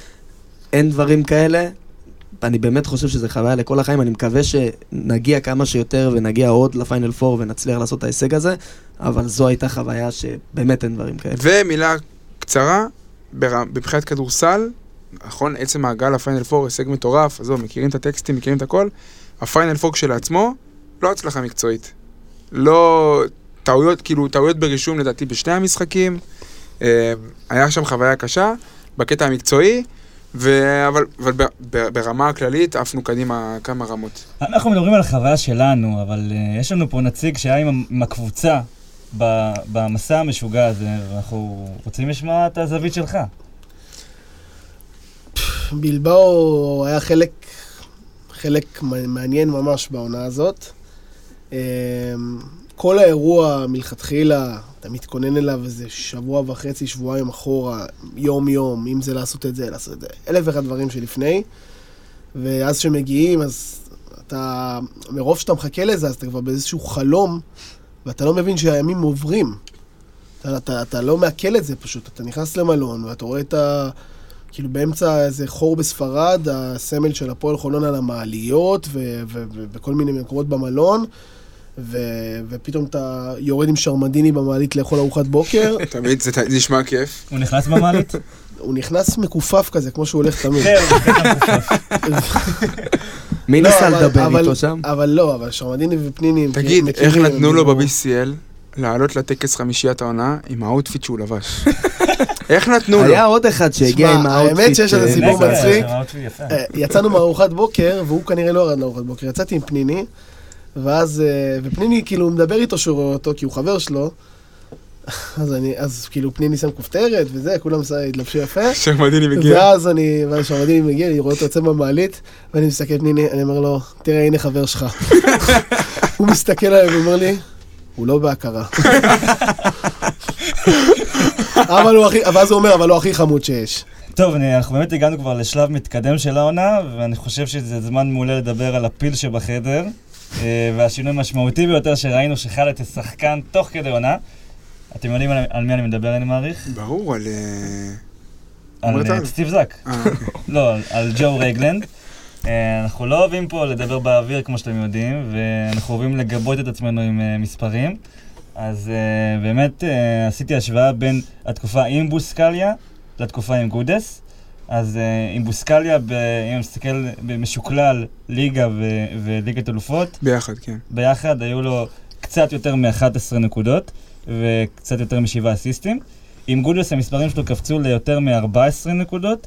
S4: אין דברים כאלה. אני באמת חושב שזה חוויה לכל החיים, אני מקווה שנגיע כמה שיותר ונגיע עוד לפיינל פור ונצליח לעשות את ההישג הזה, אבל זו הייתה חוויה שבאמת אין דברים כאלה.
S1: ומילה קצרה, מבחינת כדורסל, נכון, עצם ההגעה לפיינל פור, הישג מטורף, עזוב, מכירים את הטקסטים, מכירים את הכל, הפיינל פור כשלעצמו, לא הצלחה מקצועית. לא, טעויות, כאילו, טעויות ברישום לדעתי בשני המשחקים, אה, היה שם חוויה קשה, בקטע המקצועי, ו... אבל, אבל ב, ב, ברמה הכללית עפנו קדימה כמה רמות.
S6: אנחנו מדברים על החוויה שלנו, אבל uh, יש לנו פה נציג שהיה עם, עם הקבוצה ב- במסע המשוגע הזה, ואנחנו רוצים לשמוע את הזווית שלך.
S5: בלבאו היה חלק, חלק מעניין ממש בעונה הזאת. כל האירוע מלכתחילה, אתה מתכונן אליו איזה שבוע וחצי, שבועיים אחורה, יום-יום, אם זה לעשות את זה, לעשות את זה, אלף ואחד דברים שלפני. ואז כשמגיעים, אז אתה, מרוב שאתה מחכה לזה, אז אתה כבר באיזשהו חלום, ואתה לא מבין שהימים עוברים. אתה, אתה, אתה לא מעכל את זה פשוט, אתה נכנס למלון, ואתה רואה את ה... כאילו באמצע איזה חור בספרד, הסמל של הפועל חולון על המעליות וכל מיני מקומות במלון, ו- ופתאום אתה יורד עם שרמדיני במעלית לאכול ארוחת בוקר,
S1: תמיד זה, נשמע כיף.
S6: הוא נכנס במעלית?
S5: הוא נכנס מכופף כזה, כמו שהוא הולך תמיד.
S4: מי
S5: לא,
S4: ניסה לדבר איתו שם?
S5: אבל לא, אבל שרמדיני ופניני... הם
S1: תגיד, איך נתנו לו ב-BCL לעלות לטקס חמישיית העונה עם ה outfit שהוא לבש? איך נתנו לו?
S4: היה עוד אחד שהגיע עם
S5: האמת
S4: ה outfit.
S5: שיש לזה
S4: אה,
S5: סיפור מצחיק. אה, יצאנו מארוחת בוקר, והוא כנראה לא ירד לארוחת בוקר. יצאתי עם פניני, ואז, אה, ופניני כאילו מדבר איתו שהוא רואה אותו, כי הוא חבר שלו. אז אני, אז כאילו פניני שם כופתרת וזה, כולם התלבשו יפה.
S1: שרמדיני מגיע.
S5: ואז אני, ואז שהמדהים מגיע, אני רואה אותו יוצא במעלית, ואני מסתכל פניני, אני אומר לו, תראה, הנה חבר שלך. הוא מסתכל עליי ואומר לי, הוא לא בהכרה. אבל הוא הכי, ואז הוא אומר, אבל הוא הכי חמוד שיש.
S6: טוב, אנחנו באמת הגענו כבר לשלב מתקדם של העונה, ואני חושב שזה זמן מעולה לדבר על הפיל שבחדר. אה, והשינוי המשמעותי ביותר שראינו שחלט זה שחקן תוך כדי עונה. אתם יודעים על, על מי אני מדבר, אני מעריך?
S1: ברור, על... אה,
S6: על אה,
S1: טל.
S6: סטיב זאק.
S1: אה, אוקיי.
S6: לא, על- על ג'ו רגלנד. אנחנו לא אוהבים פה לדבר באוויר, כמו שאתם יודעים, ואנחנו אוהבים לגבות את עצמנו עם מספרים. אז באמת עשיתי השוואה בין התקופה עם בוסקליה לתקופה עם גודס. אז אה, עם בוסקליה, ב- אם אני מסתכל במשוקלל, ליגה ו- וליגת אלופות,
S1: ביחד, כן.
S6: ביחד היו לו קצת יותר מ-11 נקודות וקצת יותר משבעה אסיסטים. עם גודס המספרים שלו קפצו ליותר מ-14 נקודות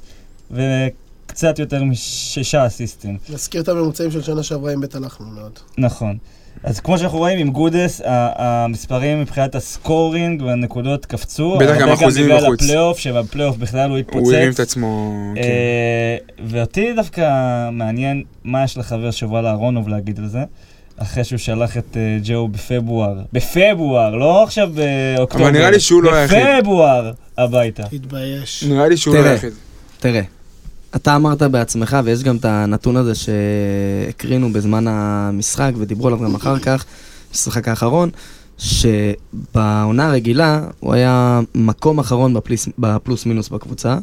S6: וקצת יותר משישה אסיסטים.
S5: נזכיר את הממוצעים של שנה שעברה עם בית מאוד.
S6: נכון. אז כמו שאנחנו רואים עם גודס, המספרים מבחינת ה scoring והנקודות קפצו.
S1: בטח גם אחוזים
S6: בגלל
S1: בחוץ.
S6: הפלייאוף, שבפלייאוף בכלל הוא התפוצץ.
S1: הוא הרים את עצמו, כן.
S6: אה, ואותי דווקא מעניין מה יש לחבר שובל אהרונוב להגיד על זה, אחרי שהוא שלח את אה, ג'ו בפברואר, בפברואר, לא עכשיו באוקטובר,
S1: אבל נראה לי שהוא לא היחיד.
S6: בפברואר הביתה.
S5: תתבייש.
S1: נראה לי שהוא לא. היחיד.
S4: תראה, אתה אמרת בעצמך, ויש גם את הנתון הזה שהקרינו בזמן המשחק, ודיברו עליו גם אחר כך, במשחק האחרון, שבעונה הרגילה הוא היה מקום אחרון בפליס, בפלוס מינוס בקבוצה,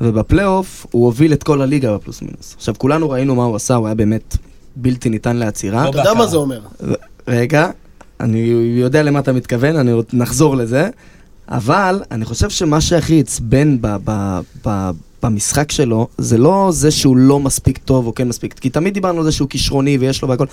S4: ובפלייאוף הוא הוביל את כל הליגה בפלוס מינוס. עכשיו, כולנו ראינו מה הוא עשה, הוא היה באמת בלתי ניתן לעצירה.
S5: אתה יודע. מה זה אומר?
S4: רגע, אני יודע למה אתה מתכוון, אני עוד נחזור לזה, אבל אני חושב שמה שהכי עצבן ב- ב- ב- במשחק שלו, זה לא זה שהוא לא מספיק טוב או כן מספיק, כי תמיד דיברנו על זה שהוא כישרוני ויש לו והכל.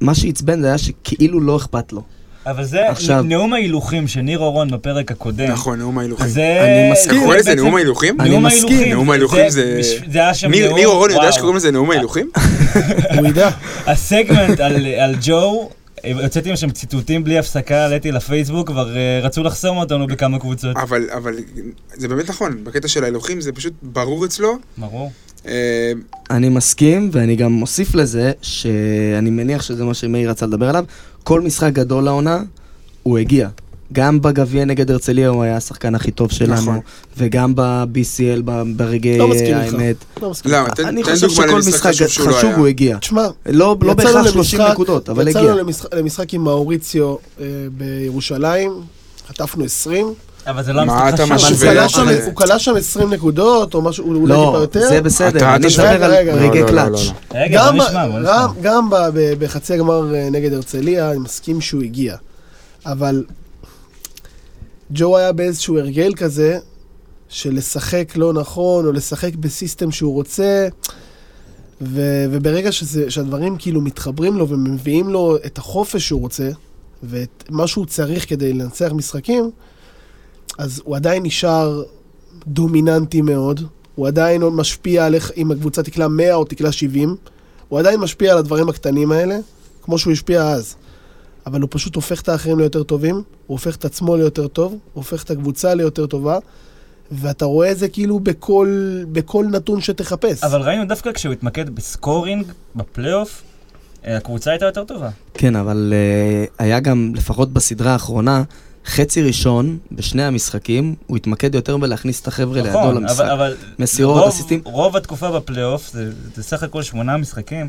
S4: מה שעצבן זה היה שכאילו לא אכפת לו.
S6: אבל זה
S4: עכשיו-
S6: נאום ההילוכים של ניר אורון בפרק הקודם.
S1: נכון, נאום ההילוכים.
S6: זה...
S4: אני מסכים.
S1: אתה קורא לזה נאום ההילוכים?
S4: אני
S6: נאום
S4: מסכים.
S1: נאום ההילוכים זה-
S6: בש- זה היה שם
S1: ניר
S6: נאום,
S1: ניר אורון יודע. שקוראים לזה נאום ההילוכים?
S5: הוא ידע.
S6: הסגמנט על, על ג'ו, הוצאתי משם ציטוטים בלי הפסקה, העליתי לפייסבוק, כבר אה, רצו לחסום אותנו בכמה קבוצות.
S1: אבל אבל זה באמת נכון, בקטע של ההילוכים זה פשוט ברור אצלו.
S6: ברור.
S1: אה,
S4: אני מסכים, ואני גם מוסיף לזה, שאני מניח שזה מה שמאיר רצה לדבר עליו, כל משחק גדול לעונה, הוא הגיע. גם בגביע נגד הרצליה הוא היה השחקן הכי טוב שלנו,
S1: נכון.
S4: וגם ב-BCL, ברגעי
S5: לא מסכים איתך.
S4: האמת.
S5: לא מסכים.
S1: למה? תן
S4: אני חושב שכל משחק
S1: חשוב לא.
S4: הוא הגיע.
S5: תשמע,
S4: לא לא בהכרח 30
S5: למשחק-
S4: נקודות, אבל הגיע.
S5: יצאנו למשחק- למשחק עם מאוריציו אה, בירושלים, חטפנו 20.
S6: אבל זה לא
S1: מה
S6: המשחק
S1: אתה
S6: חשוב.
S5: הוא
S1: משווה?
S5: כלה
S1: אבל-
S5: שם- הוא כלה שם 20 נקודות, או משהו, אולי טיפה
S4: לא,
S5: יותר.
S4: זה בסדר,
S1: אתה-
S4: אני
S1: אתה-
S4: מדבר על רגעי
S1: לא, לא, לא,
S4: קלאץ'.
S1: לא.
S6: רגע, בוא
S5: גם,
S6: נשמע, בוא נשמע.
S5: גם, בחצי הגמר אה, נגד הרצליה, אני מסכים שהוא הגיע. אבל ג'ו היה באיזשהו הרגל כזה, של לשחק לא נכון, או לשחק בסיסטם שהוא רוצה, ו, וברגע שזה, שהדברים כאילו מתחברים לו ומביאים לו את החופש שהוא רוצה, ואת מה שהוא צריך כדי לנצח משחקים, אז הוא עדיין נשאר דומיננטי מאוד, הוא עדיין משפיע על איך אם הקבוצה תקלע 100 או תקלע 70, הוא עדיין משפיע על הדברים הקטנים האלה, כמו שהוא השפיע אז. אבל הוא פשוט הופך את האחרים ליותר טובים, הוא הופך את עצמו ליותר טוב, הוא הופך את הקבוצה ליותר טובה, ואתה רואה את זה כאילו בכל, בכל נתון שתחפש.
S6: אבל ראינו דווקא כשהוא התמקד בסקורינג, בפלייאוף, אה, הקבוצה הייתה יותר טובה.
S4: כן, אבל uh, היה גם, לפחות בסדרה האחרונה, חצי ראשון בשני המשחקים, הוא התמקד יותר בלהכניס את החבר'ה לידו
S6: נכון,
S4: למשחק.
S6: אבל, אבל
S4: מסירות,
S6: רוב,
S4: אסיסטים.
S6: רוב התקופה בפלייאוף, זה, זה סך הכל שמונה משחקים,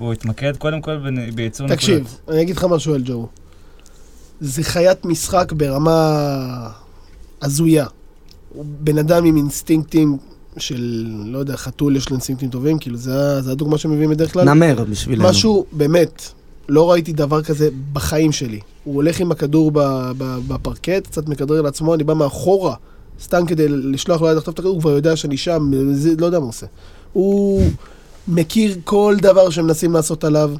S6: הוא התמקד קודם כל בייצור נקודות.
S5: תקשיב, אני אגיד לך משהו על ג'ו. זה חיית משחק ברמה הזויה. הוא בן אדם עם אינסטינקטים של, לא יודע, חתול יש לו אינסטינקטים טובים, כאילו זה, זה הדוגמה שמביאים בדרך כלל.
S4: נמר בשבילנו.
S5: משהו, באמת, לא ראיתי דבר כזה בחיים שלי. הוא הולך עם הכדור ב- ב- בפרקט, קצת מכדרר לעצמו, אני בא מאחורה, סתם כדי לשלוח לו יד לחטוף את הכדור, הוא כבר יודע שאני שם, זה, לא יודע מה הוא עושה. הוא מכיר כל דבר שמנסים לעשות עליו.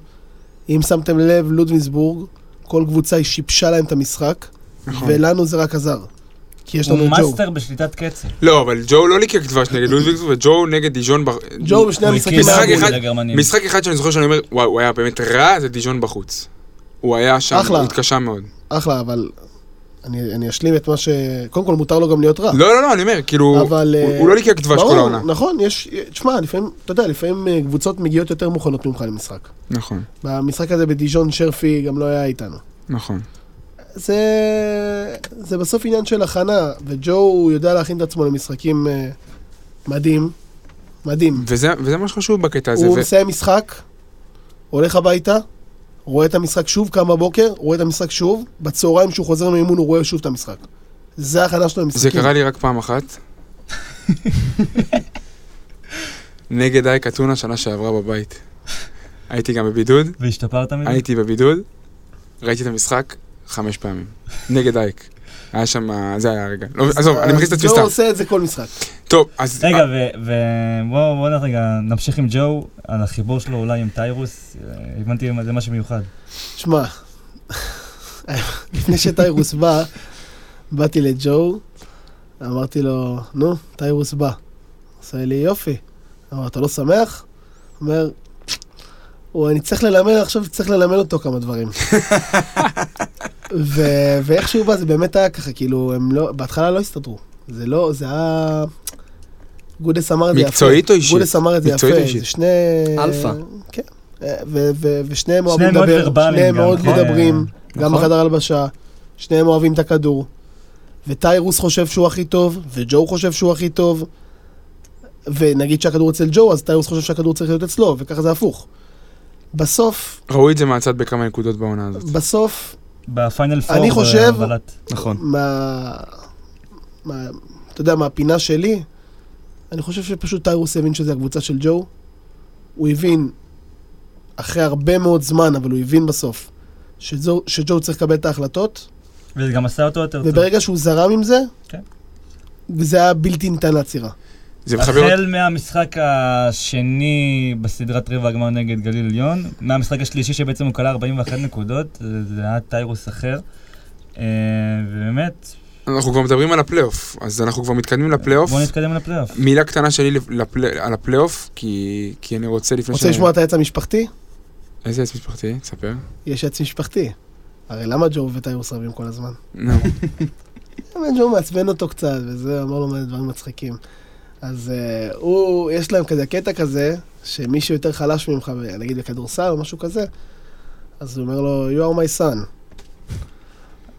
S5: אם שמתם לב, לודווינסבורג, כל קבוצה היא שיבשה להם את המשחק,
S1: נכון.
S5: ולנו זה רק עזר. כי יש לנו
S6: הוא
S5: את ג'ו.
S6: מאסטר בשליטת קצב.
S1: לא, אבל ג'ו לא ליקק דבש נגד לודוויגסבורג, וג'ו נגד דיז'ון... בר-
S5: ג'ו בשני
S6: הוא
S5: המשחקים
S6: הקים
S1: משחק אחד- שאני זוכר שאני אומר, וואי, הוא היה באמת רע, זה דיז'ון בחוץ. הוא היה שם,
S5: אחלה.
S1: הוא התקשה מאוד.
S5: אחלה, אבל אני, אני אשלים את מה ש... קודם כל, מותר לו גם להיות רע.
S1: לא, לא, לא, אני אומר, כאילו,
S5: אבל,
S1: הוא
S5: אה,
S1: הוא לא ליקק דבש כל העונה.
S5: נכון, יש... תשמע, לפעמים, אתה יודע, לפעמים אה, קבוצות מגיעות יותר מוכנות ממך למשחק.
S1: נכון,
S5: במשחק הזה בדיז'ון שרפי גם לא היה איתנו.
S1: נכון.
S5: זה, זה בסוף עניין של הכנה, וג'ו הוא יודע להכין את עצמו למשחקים אה, מדהים, מדהים.
S1: וזה וזה מה שחשוב בקטע הזה.
S5: הוא
S1: ו-
S5: מסיים משחק, הולך הביתה, רואה את המשחק שוב, קם בבוקר, רואה את המשחק שוב, בצהריים כשהוא חוזר מאימון הוא רואה שוב את המשחק. זה ההכנה שלו
S1: זה
S5: למשחקים.
S1: קרה לי רק פעם אחת. נגד אייק אתונה שנה שעברה בבית. הייתי גם בבידוד,
S6: והשתפרת מזה?
S1: הייתי בבידוד, ראיתי את המשחק חמש פעמים. נגד אייק. היה שם, זה היה הרגע. לא, עזוב, אני מכניס את
S5: ג'ו
S1: סתם.
S5: עושה את זה כל משחק.
S1: טוב, אז...
S6: רגע, ובואו בוא נלך רגע, נמשיך עם ג'ו, על החיבור שלו אולי עם טיירוס, אה, הבנתי זה משהו מיוחד.
S5: שמע, לפני שטיירוס בא, באתי לג'ו, אמרתי לו, נו, טיירוס בא. עושה לי, יופי. אמר, אתה לא שמח? אומר, הוא, אני צריך ללמד, עכשיו צריך ללמד אותו כמה דברים. ו- ואיך שהוא בא, זה באמת היה ככה, כאילו, הם לא, בהתחלה לא הסתדרו. זה לא, זה היה... גודס אמר את זה יפה.
S1: מקצועית או אישית?
S5: גודס אמר את זה יפה.
S1: מקצועית או אישית?
S5: זה שני...
S4: אלפא.
S5: כן. ו- ו- ושניהם אוהבים לדבר, שניהם
S6: גם,
S5: מאוד
S6: נכון?
S5: מדברים, גם
S4: נכון.
S5: בחדר הלבשה, שניהם אוהבים את הכדור. וטיירוס חושב שהוא הכי טוב, וג'ו חושב שהוא הכי טוב, ונגיד שהכדור אצל ג'ו, אז טיירוס חושב שהכדור צריך להיות אצלו, וככה זה הפוך. בסוף,
S1: ראו את זה מהצד בכמה נקודות בעונה הזאת.
S5: בסוף,
S6: בפיינל פור,
S5: אני חושב-
S6: בהובלת.
S4: נכון.
S5: מה... מה... אתה יודע, מהפינה שלי, אני חושב שפשוט טיירוס הבין שזה הקבוצה של ג'ו. הוא הבין, אחרי הרבה מאוד זמן, אבל הוא הבין בסוף, שג'ו, שג'ו צריך לקבל את ההחלטות,
S6: וזה גם עשה אותו יותר טוב.
S5: וברגע שהוא זרם עם זה,
S6: כן.
S5: וזה היה בלתי ניתן לעצירה.
S1: זה מחבר...
S6: החל מהמשחק השני בסדרת רבע הגמר נגד גליל עליון, מהמשחק השלישי שבעצם הוא קלע 41 נקודות, זה זה היה טיירוס אחר. אה, ובאמת,
S1: אנחנו כבר מדברים על הפלייאוף, אז אנחנו כבר מתקדמים לפלייאוף.
S6: בואו נתקדם לפלייאוף.
S1: מילה קטנה שלי לפלי... על הפלייאוף, כי... כי אני רוצה לפני
S5: רוצה לשמוע את העץ המשפחתי?
S1: איזה עץ משפחתי? תספר.
S5: יש עץ משפחתי. הרי למה ג'ו וטיירוס רבים כל הזמן?
S1: נו.
S5: באמת ג'ו מעצבן אותו קצת, וזה, אמר לו מלא דברים מצחיקים. אז uh, הוא, יש להם כזה קטע כזה, שמי שיותר חלש ממך, נגיד בכדורסל או משהו כזה, אז הוא אומר לו, you are my son.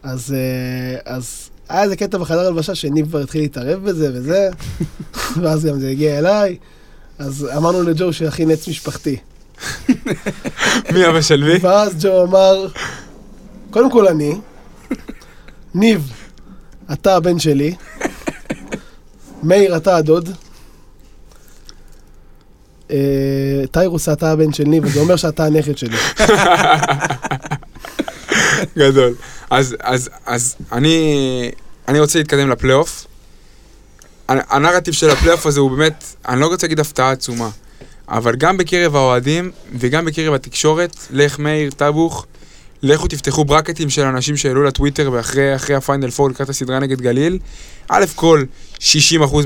S5: אז, uh, אז היה איזה קטע בחדר הלבשה שניב כבר התחיל להתערב בזה וזה, ואז גם זה הגיע אליי, אז אמרנו לג'ו שיכין עץ משפחתי.
S1: מי אבא של מי?
S5: ואז ג'ו אמר, קודם כל אני, ניב, אתה הבן שלי, מאיר, אתה הדוד, אה, טיירוס, אתה הבן של ניב, וזה אומר שאתה הנכד שלי.
S1: גדול. אז, אז, אז אני, אני רוצה להתקדם לפלייאוף. הנ- הנרטיב של הפלייאוף הזה הוא באמת, אני לא רוצה להגיד הפתעה עצומה, אבל גם בקרב האוהדים וגם בקרב התקשורת, לך מאיר, טבוך, לכו תפתחו ברקטים של אנשים שהעלו לטוויטר ואחרי אחרי הפיינל פור לקראת הסדרה נגד גליל. א' כל, 60%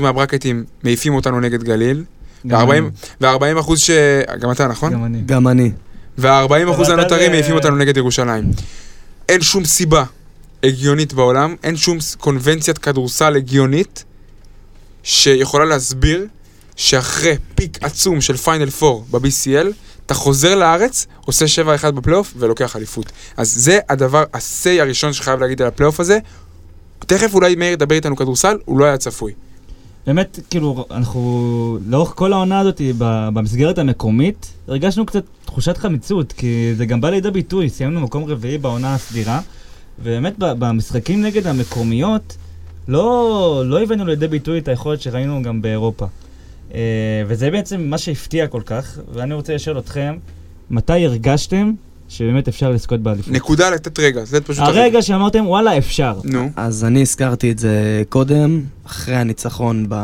S1: מהברקטים מעיפים אותנו נגד גליל,
S6: גם אני.
S1: ו-40% אחוז ש... גם אתה, נכון?
S6: גם אני.
S4: גם אני.
S1: וה-40 אחוז
S6: אבל אתה
S1: הנותרים
S6: זה-
S1: מעיפים אותנו נגד ירושלים. אין שום סיבה הגיונית בעולם, אין שום קונבנציית כדורסל הגיונית שיכולה להסביר שאחרי peak עצום של פיינל 4 ב-BCL, אתה חוזר לארץ, עושה 7-1 בפלייאוף ולוקח אליפות. אז זה הדבר, ה-say הראשון שחייב להגיד על הפלייאוף הזה. תכף אולי מאיר ידבר איתנו כדורסל, הוא לא היה צפוי.
S6: באמת, כאילו, אנחנו, לאורך כל העונה הזאת, במסגרת המקומית, הרגשנו קצת תחושת חמיצות, כי זה גם בא לידי ביטוי, סיימנו מקום רביעי בעונה הסדירה, ובאמת במשחקים נגד המקומיות, לא, לא הבאנו לידי ביטוי את היכולת שראינו גם באירופה. אה, וזה בעצם מה שהפתיע כל כך, ואני רוצה לשאול אתכם, מתי הרגשתם שבאמת אפשר לזכות באליפות?
S1: נקודה לתת רגע, זה פשוט
S6: הרגע שאמרתם, וואלה, אפשר.
S1: נו,
S4: אז אני הזכרתי את זה קודם, אחרי הניצחון ב...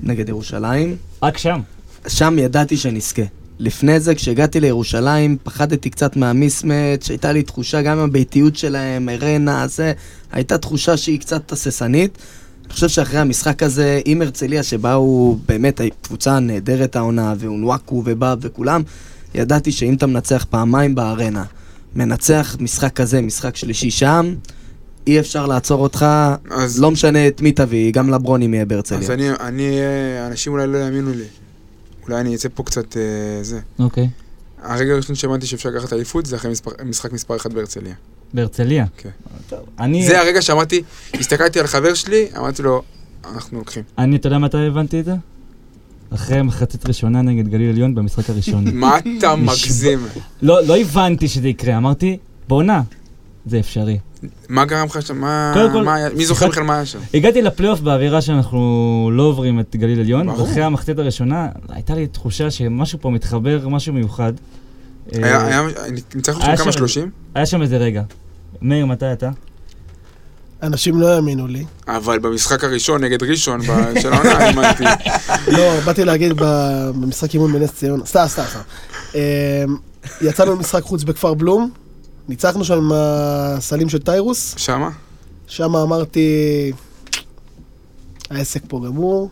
S4: נגד ירושלים.
S6: רק שם.
S4: שם ידעתי שנזכה. לפני זה, כשהגעתי לירושלים, פחדתי קצת מהמיסמץ', הייתה לי תחושה גם עם הביתיות שלהם, ארנה, זה, הייתה תחושה שהיא קצת הססנית. אני חושב שאחרי המשחק הזה, עם הרצליה, שבאו באמת קבוצה נהדרת העונה, ואונוואקו ובאב וכולם, ידעתי שאם אתה מנצח פעמיים בארנה, מנצח משחק כזה, משחק שלישי שם, אי אפשר לעצור אותך,
S1: אז...
S4: לא משנה את מי תביא, גם לברונים יהיה בהרצליה.
S1: אז אני, אני, אה, אנשים אולי לא יאמינו לי. אולי אני אצא פה קצת אה, זה.
S6: אוקיי.
S1: הרגע הראשון שהבנתי שאפשר לקחת אליפות זה אחרי מספר, משחק מספר 1 בהרצליה.
S6: בהרצליה.
S1: כן.
S6: טוב, אני...
S1: זה הרגע שאמרתי, הסתכלתי על חבר שלי, אמרתי לו, אנחנו לוקחים.
S6: אני, אתה יודע מתי הבנתי את זה? אחרי מחצית ראשונה נגד גליל עליון במשחק הראשון.
S1: מה אתה מגזים?
S6: לא, לא הבנתי שזה יקרה, אמרתי, בעונה, זה אפשרי.
S1: מה גרם לך שם? מה...
S6: קודם כל,
S1: מה מי זוכר בכלל מה היה שם?
S6: הגעתי לפלייאוף באווירה שאנחנו לא עוברים את גליל עליון. ואחרי המחצית הראשונה הייתה לי תחושה שמשהו פה מתחבר, משהו מיוחד.
S1: היה,
S6: אה,
S1: היה, ניצחנו שם כמה שלושים?
S6: היה שם איזה רגע. מאיר, מתי אתה?
S5: אנשים לא האמינו לי.
S1: אבל במשחק הראשון נגד ראשון של העונה האמנתי.
S5: לא, באתי להגיד במשחק אימון בנס ציונה. סתם, סתם, סתם. אמ, יצאנו למשחק חוץ בכפר בלום, ניצחנו שם עם הסלים של טיירוס,
S1: שמה?
S5: שם אמרתי, העסק פה גמור,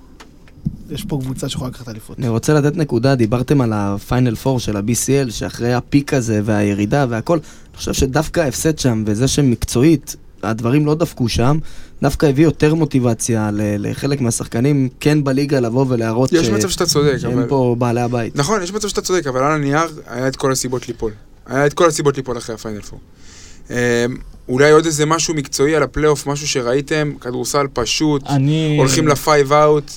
S5: יש פה קבוצה שיכולה לקחת אליפות.
S4: אני רוצה לתת נקודה, דיברתם על הפיינל פור של ה-BCL, שאחרי ה peak הזה והירידה והכל, אני חושב שדווקא ההפסד שם, וזה שמקצועית, הדברים לא דפקו שם, דווקא הביא יותר מוטיבציה ל- לחלק מהשחקנים כן בליגה לבוא ולהראות
S1: יש מצב שאתה צודק,
S4: שהם
S1: אבל...
S4: פה בעלי הבית.
S1: נכון, יש מצב שאתה צודק, אבל על הנייר היה את כל הסיבות ליפול. היה את כל הסיבות ליפול אחרי הפיינל פור. אמ, אולי עוד איזה משהו מקצועי על הפלייאוף, משהו שראיתם, כדורסל פשוט,
S6: אני...
S1: הולכים ל five out,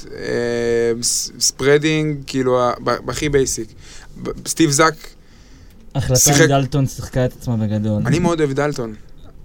S1: spreading, כאילו, הכי basic. סטיב זאק,
S6: החלטה
S1: שיחק-
S6: מדלטון שיחקה את עצמה בגדול.
S1: אני מאוד אוהב דלטון.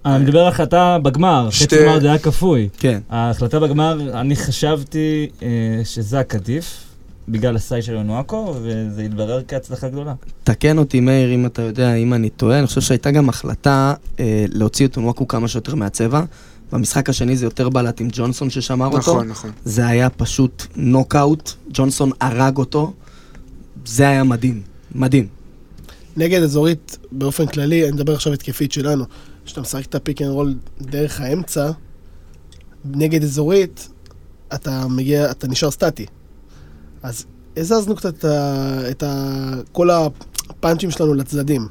S6: אני מדבר על החלטה בגמר,
S1: שתי-
S6: חצי גמר זה היה כפוי.
S4: כן.
S6: ההחלטה בגמר, אני חשבתי אה, שזאק עדיף, בגלל ה size של אונואקו, וזה התברר כהצלחה גדולה.
S4: תקן אותי מאיר אם אתה יודע, אם אני טועה, אני חושב שהייתה גם החלטה אה, להוציא את אונוואקו כמה שיותר מהצבע. במשחק השני זה יותר בלט עם ג'ונסון ששמר אותו.
S1: נכון, נכון.
S4: זה היה פשוט נוקאוט, ג'ונסון הרג אותו, זה היה מדהים, מדהים.
S5: נגד אזורית באופן כללי, אני מדבר עכשיו התקפית שלנו, כשאתה משחק את ה pick and roll דרך האמצע, נגד אזורית, אתה מגיע, אתה נשאר סטטי. אז הזזנו קצת את, ה, את ה, כל הפאנצ'ים שלנו לצדדים.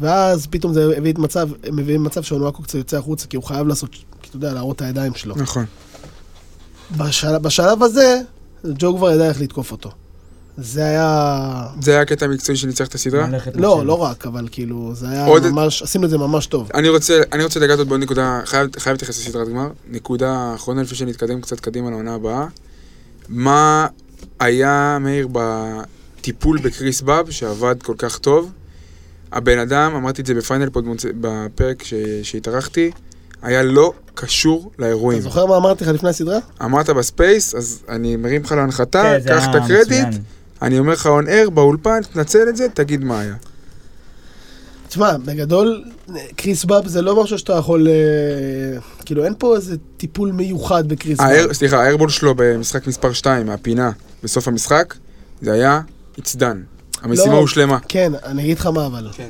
S5: ואז פתאום זה הביא את מצב, הם מביאים מצב שאונואקו קצת יוצא החוצה, כי הוא חייב לעשות, כי אתה יודע, להראות את הידיים שלו.
S1: נכון.
S5: בשל, בשלב הזה, ג'ו כבר ידע איך לתקוף אותו. זה היה...
S1: זה היה הקטע המקצועי שניצח את הסדרה?
S5: לא,
S6: לשבת.
S5: לא רק, אבל כאילו, זה היה
S1: עוד-
S5: ממש, עשינו את זה ממש טוב.
S1: אני רוצה, אני רוצה לגעת עוד בעוד נקודה, חייב, חייב להתייחס לסדרת גמר. נקודה אחרונה לפני שנתקדם קצת קדימה לעונה הבאה. מה היה, מאיר, בטיפול בקריס באב, שעבד כל כך טוב? הבן אדם, אמרתי את זה בפיינל פור בפרק ש- שהתארחתי, היה לא קשור
S5: אתה
S1: לאירועים.
S5: זוכר מה אמרתי לך לפני הסדרה?
S1: אמרת ב space, אז אני מרים לך להנחתה,
S6: כן,
S1: קח
S6: היה
S1: את הקרדיט,
S6: מצוין.
S1: אני אומר לך on air באולפן, תנצל את זה, תגיד מה היה.
S5: תשמע, בגדול, קריס באב זה לא משהו שאתה יכול... אה, כאילו, אין פה איזה טיפול מיוחד בקריס באב.
S1: סליחה, ה airball שלו במשחק מספר 2, מהפינה, בסוף המשחק, זה היה it's done. המשימה
S5: לא.
S1: הושלמה.
S5: כן, אני אגיד לך מה אבל.
S1: כן.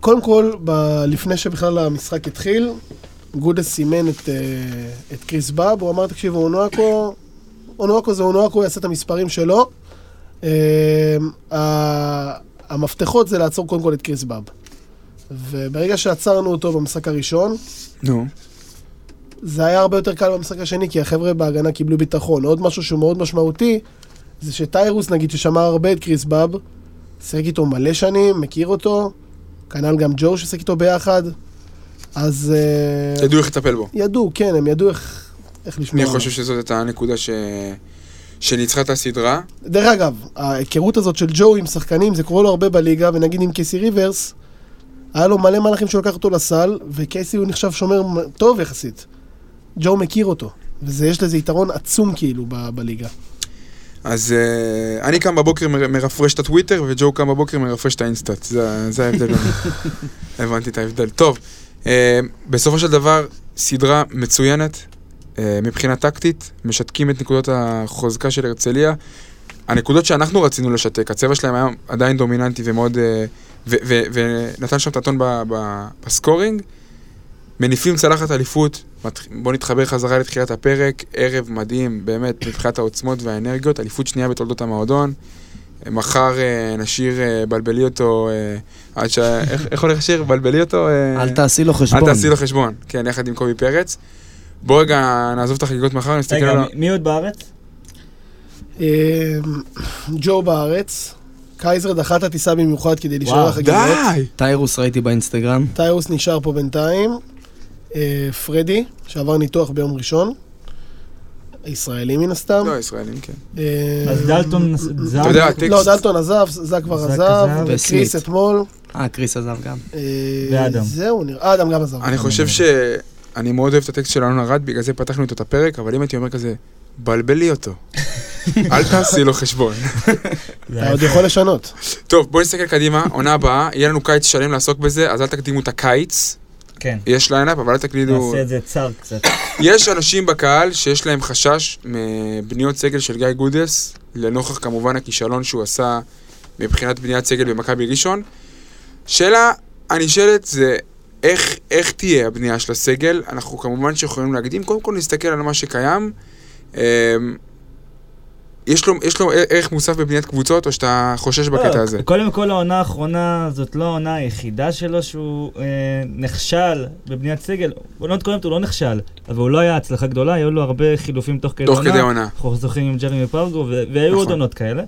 S5: קודם כל, ב- לפני שבכלל המשחק התחיל, גודס סימן את, אה, את קריס באב, הוא אמר, תקשיבו, אונואקו, אונואקו זה אונואקו, הוא יעשה את המספרים שלו. ה- המפתחות זה לעצור קודם כל את קריס באב. וברגע שעצרנו אותו במשחק הראשון,
S1: נו.
S5: זה היה הרבה יותר קל במשחק השני, כי החבר'ה בהגנה קיבלו ביטחון. עוד משהו שהוא מאוד משמעותי, זה שטיירוס, נגיד, ששמר הרבה את קריס באב, שיחק איתו מלא שנים, מכיר אותו, כנ"ל גם ג'ו ששיחק איתו ביחד, אז... אה,
S1: ידעו איך לטפל בו.
S5: ידעו, כן, הם ידעו איך, איך לשמור.
S1: אני. חושב שזאת הייתה הנקודה ש... שניצחה את הסדרה.
S5: דרך אגב, ההיכרות הזאת של ג'ו עם שחקנים, זה קורה לו הרבה בליגה, ונגיד עם קייסי ריברס, היה לו מלא מהלכים שהוא לקח אותו לסל, וקייסי הוא נחשב שומר טוב יחסית. ג'ו מכיר אותו, ויש לזה יתרון עצום כאילו ב- בליגה.
S1: אז uh, אני קם בבוקר מר- מרפרש את הטוויטר, וג'ו קם בבוקר מרפרש את האינסטאט. זה, זה ההבדל. הבנתי את ההבדל. טוב, uh, בסופו של דבר, סדרה מצוינת, uh, מבחינה טקטית, משתקים את נקודות החוזקה של הרצליה. הנקודות שאנחנו רצינו לשתק, הצבע שלהם היה עדיין דומיננטי ומאוד... uh, ו- ו- ונתן שם את הטון ב- ב- בסקורינג. מניפים צלחת אליפות, בואו נתחבר חזרה לתחילת הפרק, ערב מדהים, באמת, מבחינת העוצמות והאנרגיות, אליפות שנייה בתולדות המועדון. מחר אה, נשיר אה, בלבלי אותו, אה, עד ש... איך איך הולך השיר? בלבלי אותו?
S4: אל תעשי לו
S1: אל
S4: חשבון.
S1: תעשי לו חשבון, כן, יחד עם קובי פרץ. בוא רגע נעזוב את החגיגות מחר, נסתכל
S6: רגע,
S1: על... ה-
S6: מי- עוד בארץ?
S5: ג'ו בארץ, קייזר דחה את הטיסה במיוחד כדי להישאר
S6: וואו,
S5: לחגיגות.
S1: די!
S4: טיירוס ראיתי באינסטגרם.
S5: טיירוס נשאר פה בינתיים. אה, פרדי, שעבר ניתוח ביום ראשון. הישראלי מן הסתם.
S1: לא, ישראלים, כן.
S5: אה,
S3: אז דלטון זר.
S1: אתה יודע, הטקסט-
S5: לא, דלטון עזב, זק כבר עזב,
S3: עזב.
S5: וקריס. אתמול.
S4: אה, קריס עזב גם.
S5: אה,
S3: ואדם.
S5: זהו, נראה, אדם גם עזב.
S1: אני חושב ש... אני מאוד אוהב את הטקסט של אלון ארד, בגלל זה פתחנו איתו את הפרק, אבל אם הייתי אומר כזה, בלבל לי אותו. אל תעשי לו חשבון.
S5: אתה עוד יכול לשנות.
S1: טוב, בואו נסתכל קדימה, עונה הבאה, יהיה לנו קיץ שלם לעסוק בזה, אז אל תקדימו את הקיץ.
S6: כן.
S1: יש lineup, אבל אל תקלידו...
S6: נעשה את זה צר קצת.
S1: יש אנשים בקהל שיש להם חשש מבניות סגל של גיא גודס, לנוכח כמובן הכישלון שהוא עשה מבחינת בניית סגל במכבי ראשון. שאלה הנשאלת זה איך, איך תהיה הבנייה של הסגל? אנחנו כמובן שיכולים להקדים, קודם כל נסתכל על מה שקיים. יש לו, יש לו ערך מוסף בבניית קבוצות, או שאתה חושש בקטע
S6: לא,
S1: הזה?
S6: קודם כל העונה האחרונה זאת לא העונה היחידה שלו שהוא אה, נכשל בבניית סגל. עונות קודמת הוא לא נכשל, אבל הוא לא היה הצלחה גדולה, היו לו הרבה חילופים תוך כדי
S1: תוך
S6: עונה.
S1: כדי העונה.
S6: אנחנו זוכרים עם ג'רמי פרגו, והיו
S1: נכון.
S6: עוד עונות כאלה.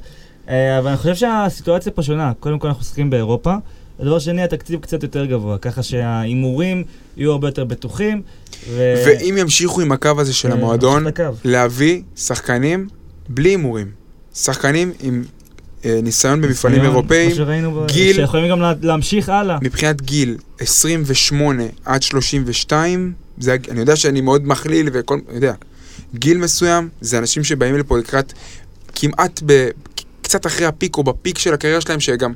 S6: אה, אבל אני חושב שהסיטואציה פה שונה. קודם כל אנחנו משחקים באירופה. ודבר שני, התקציב קצת יותר גבוה, ככה שההימורים יהיו הרבה יותר בטוחים. ו...
S1: ואם ימשיכו עם הקו הזה של
S6: אה,
S1: המועדון. להביא שחקנים בלי הימורים. שחקנים עם אה, ניסיון במפעלים
S6: ניסיון,
S1: אירופאיים,
S6: כמו שראינו,
S1: גיל-
S6: שיכולים גם לה- להמשיך הלאה.
S1: מבחינת גיל 28 עד 32, זה, אני יודע שאני מאוד מכליל וכל, אני יודע, גיל מסוים, זה אנשים שבאים לפה לקראת כמעט ב... קצת אחרי ה peak או ב peak של הקריירה שלהם, שגם,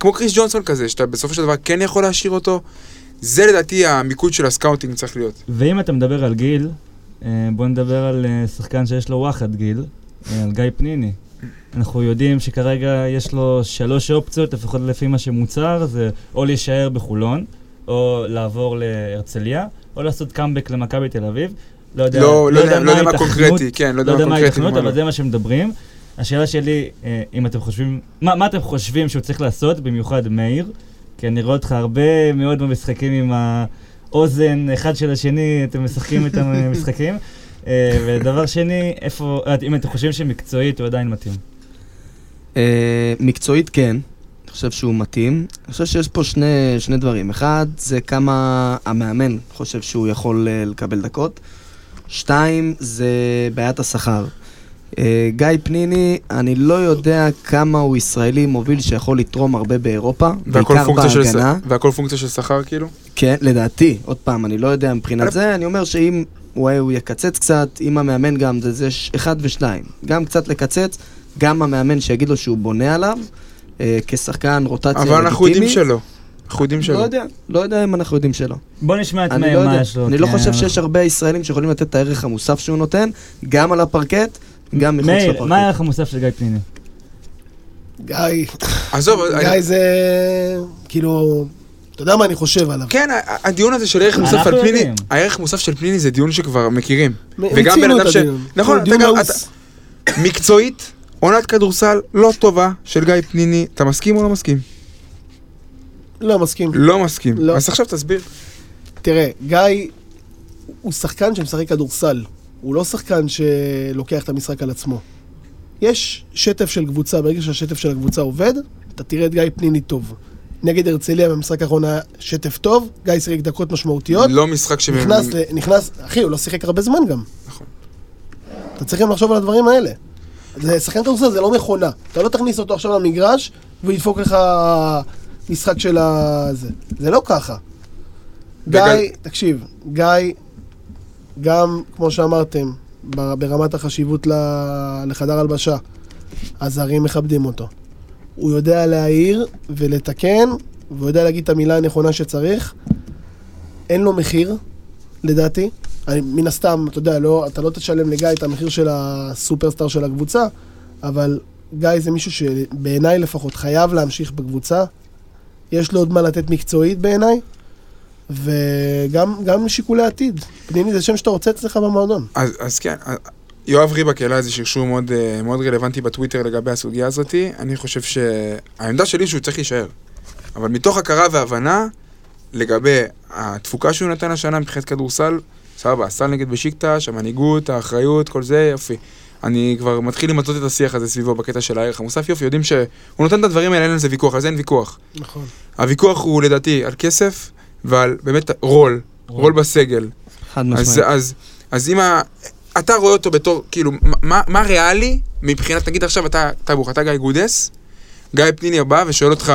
S1: כמו קריס ג'ונסון כזה, שאתה בסופו של דבר כן יכול להשאיר אותו, זה לדעתי המיקוד של ה scouting צריך להיות.
S6: ואם אתה מדבר על גיל, אה, בוא נדבר על אה, שחקן שיש לו וואחד גיל, על גיא פניני. אנחנו יודעים שכרגע יש לו שלוש אופציות, לפחות לפי מה שמוצהר, זה או להישאר בחולון, או לעבור להרצליה, או לעשות קאמבק למכבי תל אביב. לא יודע,
S1: לא, לא יודע לא יודע מה קונקרטי, כן, לא
S6: לא
S1: יודע
S6: יודע
S1: מה.
S6: ההיתכנות, אבל
S1: לא.
S6: זה מה שמדברים. השאלה שלי, אה, אם אתם חושבים, מה, מה אתם חושבים שהוא צריך לעשות, במיוחד מאיר? כי אני רואה אותך הרבה מאוד במשחקים עם האוזן אחד של השני, אתם משחקים איתם אה, משחקים. אה, ודבר שני, איפה, אה, אם אתם חושבים שמקצועית הוא עדיין מתאים.
S4: אה, מקצועית כן, אני חושב שהוא מתאים. אני חושב שיש פה שני, שני דברים. אחד, זה כמה המאמן חושב שהוא יכול אה, לקבל דקות. שתיים, זה בעיית השכר. אה, גיא פניני, אני לא יודע כמה הוא ישראלי מוביל שיכול לתרום הרבה באירופה,
S1: והכל
S4: בעיקר
S1: פונקציה של ש-
S4: בהגנה.
S1: והכל פונקציה של שכר כאילו?
S4: כן, לדעתי, עוד פעם, אני לא יודע מבחינת זה, אני אומר שאם הוא, הוא יקצץ קצת, אם המאמן גם, זה, זה ש- אחד ושניים. גם קצת לקצץ, גם המאמן שיגיד לו שהוא בונה עליו, אה, כשחקן רוטציה לגיטימית.
S1: אבל אנחנו יודעים שלא. אנחנו יודעים
S4: לא
S1: שלא.
S4: יודע, לא יודע אם אנחנו יודעים שלא.
S6: בוא נשמע את מאיר,
S4: לא
S6: מה יש לו.
S4: אני לא
S6: כי
S4: חושב שיש הרבה ישראלים שיכולים לתת את הערך המוסף שהוא נותן, גם על הפרקט, גם מחוץ
S6: מאיר,
S4: לפרקט.
S6: מה הערך המוסף של גיא פניני?
S5: גיא,
S1: עזוב,
S5: גיא
S1: אני-
S5: זה, כאילו, אתה יודע מה אני חושב עליו.
S1: כן, הדיון הזה של ערך מוסף על פניני. הערך מוסף של פניני זה דיון שכבר מכירים. וגם בן אדם ש-. נכון, אתה גם-
S5: מאוס.
S1: מקצועית, עונת כדורסל לא טובה של גיא פניני, אתה מסכים או לא מסכים?
S5: לא מסכים.
S1: לא מסכים.
S5: לא.
S1: אז עכשיו תסביר.
S5: תראה, גיא הוא שחקן שמשחק כדורסל. הוא לא שחקן שלוקח את המשחק על עצמו. יש שטף של קבוצה, ברגע שהשטף של הקבוצה עובד, אתה תראה את גיא פניני טוב. נגד הרצליה במשחק האחרון היה שטף טוב, גיא שיחק דקות משמעותיות.
S1: לא משחק ש...
S5: נכנס, ל- נכנס, אחי, הוא לא שיחק הרבה זמן גם.
S1: נכון.
S5: אתה צריך גם לחשוב על הדברים האלה. זה שחקן כדורסל זה לא מכונה. אתה לא תכניס אותו עכשיו למגרש והוא ידפוק לך משחק של ה... זה. זה לא ככה. גיא,
S1: בגל-
S5: תקשיב, גיא, גם, כמו שאמרתם, ברמת החשיבות לחדר הלבשה, הזרים מכבדים אותו. הוא יודע להעיר ולתקן, והוא יודע להגיד את המילה הנכונה שצריך. אין לו מחיר, לדעתי. אני, מן הסתם, אתה יודע, לא, אתה לא תשלם לגיא את המחיר של הסופרסטאר של הקבוצה, אבל גיא זה מישהו שבעיניי לפחות חייב להמשיך בקבוצה. יש לו עוד מה לתת מקצועית בעיניי, וגם גם שיקולי עתיד. פנימי זה שם שאתה רוצה אצלך במועדון.
S1: אז, אז כן, יואב ריבק העלה איזה שרשור מאוד, אה, מאוד רלוונטי בטוויטר לגבי הסוגיה הזאתי. אני חושב שהעמדה שלי שהוא צריך להישאר. אבל מתוך הכרה והבנה לגבי התפוקה שהוא נתן השנה מבחינת כדורסל, סבבה, הסל נגד בשיקטש, המנהיגות, האחריות, כל זה, יופי. אני כבר מתחיל למצות את השיח הזה סביבו בקטע של הערך המוסף, יופי, יודעים שהוא נותן את הדברים האלה, אין על זה ויכוח, על זה אין ויכוח.
S5: נכון.
S1: הוויכוח הוא לדעתי על כסף ועל באמת רול, רול בסגל.
S4: חד
S1: אז,
S4: משמעית.
S1: אז, אז אם ה... אתה רואה אותו בתור, כאילו, מה, מה ריאלי מבחינת, נגיד עכשיו אתה, טאבוך, אתה גיא גודס, גיא פניני בא ושואל אותך,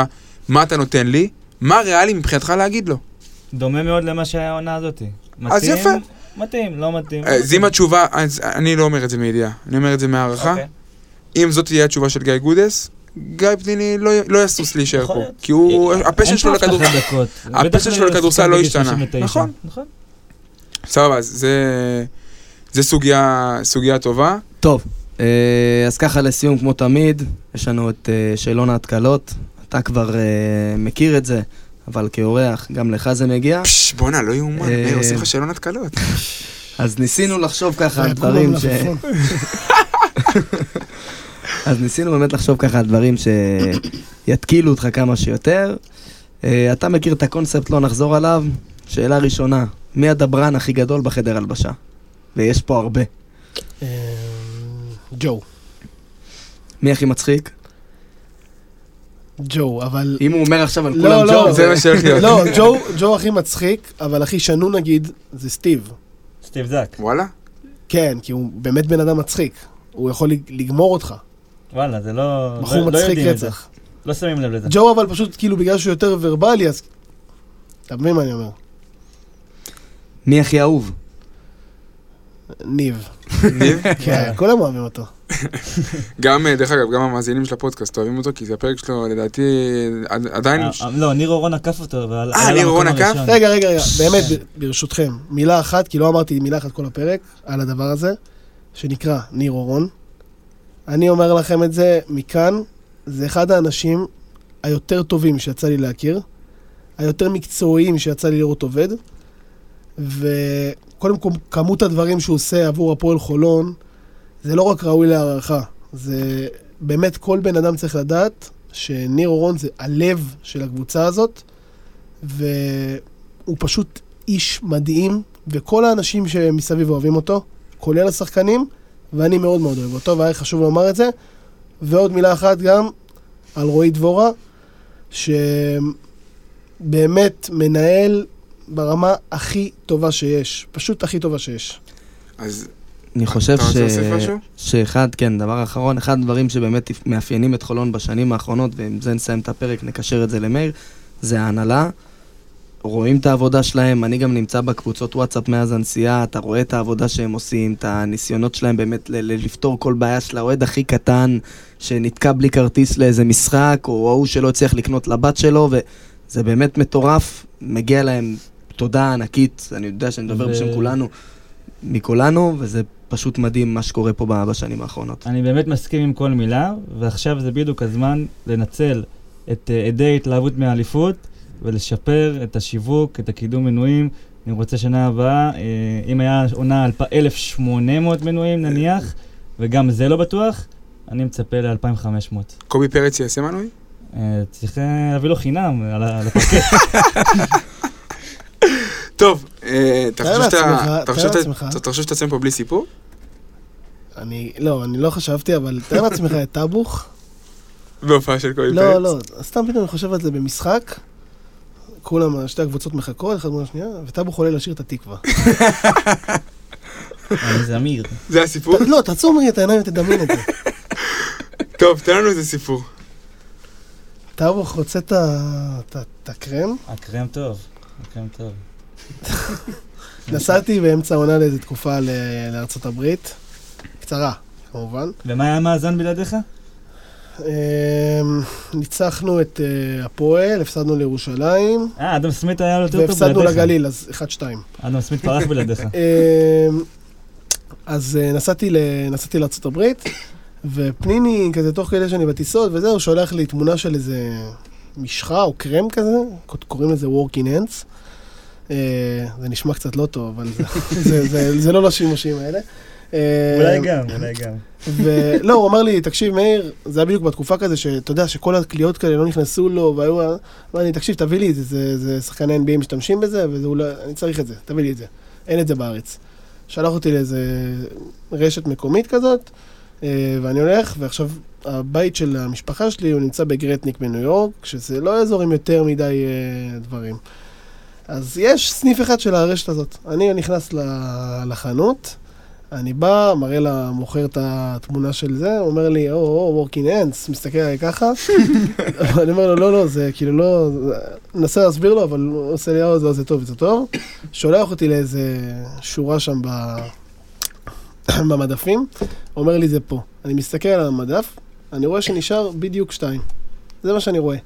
S1: מה אתה נותן לי? מה ריאלי מבחינתך להגיד לו?
S6: דומה מאוד למה שהיה העונה הזאתי.
S1: אז? יפה.
S6: מתאים, לא מתאים.
S1: אה, אז אם התשובה, אז אני לא אומר את זה מידיעה, אני אומר את זה מהערכה.
S6: אוקיי.
S1: אם זאת תהיה התשובה של גיא גודס, גיא פניני לא, לא יהסס להישאר פה. כי הוא, ה passion
S6: אין
S1: שלו לכדורסל. ה
S6: passion
S1: שלו לכדורסל לא השתנה.
S6: 39.
S1: נכון.
S6: נכון.
S1: סבבה, אז זה, זה סוגיה, סוגיה טובה.
S4: טוב, אה, אז ככה לסיום, כמו תמיד, יש לנו את אה, שאלון ההתקלות. אתה כבר אה, מכיר את זה, אבל כאורח, גם לך זה מגיע.
S1: פש, בואנה, לא יאומן,
S4: אה,
S1: מאיר, עושים לך שאלון התקלות.
S4: אז ניסינו לחשוב ככה על דברים ש... אז ניסינו באמת לחשוב ככה על דברים שיתקילו אותך כמה שיותר. אתה מכיר את הקונספט, לא נחזור עליו. שאלה ראשונה, מי הדברן הכי גדול בחדר הלבשה? ויש פה הרבה.
S5: אה, ג'ו.
S4: מי הכי מצחיק?
S5: ג'ו, אבל...
S4: אם הוא אומר עכשיו על
S5: לא,
S4: כולם
S5: לא.
S4: ג'ו,
S1: זה מה שהולך להיות.
S5: לא, ג'ו, ג'ו הכי מצחיק, אבל הכי שנון נגיד, זה סטיב.
S6: סטיב זאק.
S1: וואלה?
S5: כן, כי הוא באמת בן אדם מצחיק. הוא יכול לג- לגמור אותך.
S6: וואלה, זה לא...
S5: בחור
S6: לא- לא
S5: מצחיק
S6: זה.
S5: רצח.
S6: לא שמים לב לזה.
S5: ג'ו אבל פשוט כאילו בגלל שהוא יותר ורבלי, אז... אתה מבין מה אני אומר?
S4: מי הכי אהוב?
S5: ניב.
S1: ניב?
S5: כן, כולם אוהבים אותו.
S1: גם, אה, דרך אגב, גם המאזינים של הפודקאסט אוהבים אותו, כי זה הפרק שלו, לדעתי, עד- עדיין...
S6: אה, אה, לא, ניר אורון עקף אותו. ועל-
S1: אה, ניר אורון עקף?
S5: רגע, רגע, רגע, באמת, ברשותכם, מילה אחת, כי לא אמרתי מילה אחת כל הפרק, על הדבר הזה, שנקרא ניר אורון. אני אומר לכם את זה מכאן, זה אחד האנשים היותר טובים שיצא לי להכיר, היותר מקצועיים שיצא לי לראות עובד, וקודם כל, כמות הדברים שהוא עושה עבור הפועל חולון, זה לא רק ראוי להערכה, זה באמת כל בן אדם צריך לדעת שניר אורון זה הלב של הקבוצה הזאת, והוא פשוט איש מדהים, וכל האנשים שמסביב אוהבים אותו, כולל השחקנים, ואני מאוד מאוד אוהב אותו, והיה חשוב לומר את זה. ועוד מילה אחת גם על רועי דבורה, שבאמת מנהל ברמה הכי טובה שיש, פשוט הכי טובה שיש.
S1: אז
S4: אני חושב
S1: אתה
S4: ש...
S1: רוצה להוסיף משהו?
S4: שאחד, כן, דבר אחרון, אחד הדברים שבאמת מאפיינים את חולון בשנים האחרונות, ועם זה נסיים את הפרק, נקשר את זה למאיר, זה ההנהלה. רואים את העבודה שלהם, אני גם נמצא בקבוצות וואטסאפ מאז הנסיעה, אתה רואה את העבודה שהם עושים, את הניסיונות שלהם באמת ל- ל- לפתור כל בעיה של האוהד הכי קטן, שנתקע בלי כרטיס לאיזה משחק, או ההוא שלא הצליח לקנות לבת שלו, וזה באמת מטורף, מגיע להם תודה ענקית, אני יודע שאני מדבר
S6: ו-
S4: בשם כולנו, מכולנו, וזה פשוט מדהים מה שקורה פה בשנים האחרונות.
S6: אני באמת מסכים עם כל מילה, ועכשיו זה בדיוק הזמן לנצל את אה, עדי ההתלהבות מהאליפות ולשפר את השיווק, את הקידום מנויים. אני רוצה שנה הבאה, אה, אם היה עונה אלפ- 1,800 מנויים נניח, וגם זה לא בטוח, אני מצפה ל-2,500.
S1: קובי פרץ יעשה מנוי?
S6: אה, צריך להביא לו חינם על הפרקט.
S1: טוב, אה, אתה חושב שאתה- יוצא מפה בלי סיפור?
S5: אני, לא, אני לא חשבתי, אבל תאר לעצמך את טאבוך.
S1: בהופעה של קובי פרץ?
S5: לא, לא, סתם פתאום אני חושב על זה במשחק. כולם, שתי הקבוצות מחכות, אחת מול השנייה, וטאבוך עולה לשיר את התקווה.
S6: אני זמיר.
S1: זה הסיפור?
S5: לא, תעצום רגע את העיניים ותדמיין את זה.
S1: טוב, תן לנו איזה סיפור.
S5: טאבוך רוצה את הקרם.
S6: הקרם טוב, הקרם טוב.
S5: נסעתי באמצע העונה לאיזו תקופה לארצות הברית. קצרה, כמובן.
S6: ומה היה המאזן בלעדיך?
S5: אמ, ניצחנו את אה, הפועל, הפסדנו לירושלים,
S6: אה, אדם סמית היה יותר טוב
S5: והפסדנו
S6: בלעדיך.
S5: לגליל, אז 1-2.
S6: אדם סמית פרח בלעדיך.
S5: אמ, אז אה, נסעתי נסעתי לארה"ב, ופניני, כזה תוך כדי שאני בטיסות וזה, הוא שולח לי תמונה של איזה משחה או קרם כזה, קוראים לזה working hands. אה, זה נשמע קצת לא טוב, אבל זה, זה, זה, זה לא לשימושים האלה. אה,
S6: אולי גם, אולי גם.
S5: ולא, הוא אמר לי, תקשיב, מאיר, זה היה בדיוק בתקופה כזה, שאתה יודע, שכל הקליעות כאלה לא נכנסו לו, והיו... אמר לי, תקשיב, תביא לי את זה, זה, שחקני NBA משתמשים בזה, וזה אולי, אני צריך את זה, תביא לי את זה. אין את זה בארץ. שלח אותי לאיזה רשת מקומית כזאת, אה, ואני הולך, ועכשיו הבית של המשפחה שלי, הוא נמצא בגרטניק בניו יורק, שזה לא אזור עם יותר מדי דברים. אז יש סניף אחד של הרשת הזאת. אני נכנס לחנות, אני בא, מראה למוכר את התמונה של זה, הוא אומר לי, או, או, working ends, מסתכל עליי ככה. אני אומר לו, לא, לא, זה כאילו לא, מנסה להסביר לו, אבל הוא עושה לי, או, זה, זה טוב, זה טוב. שולח אותי לאיזה שורה שם ב... במדפים, אומר לי, זה פה. אני מסתכל על המדף, אני רואה שנשאר בדיוק שתיים. זה מה שאני רואה.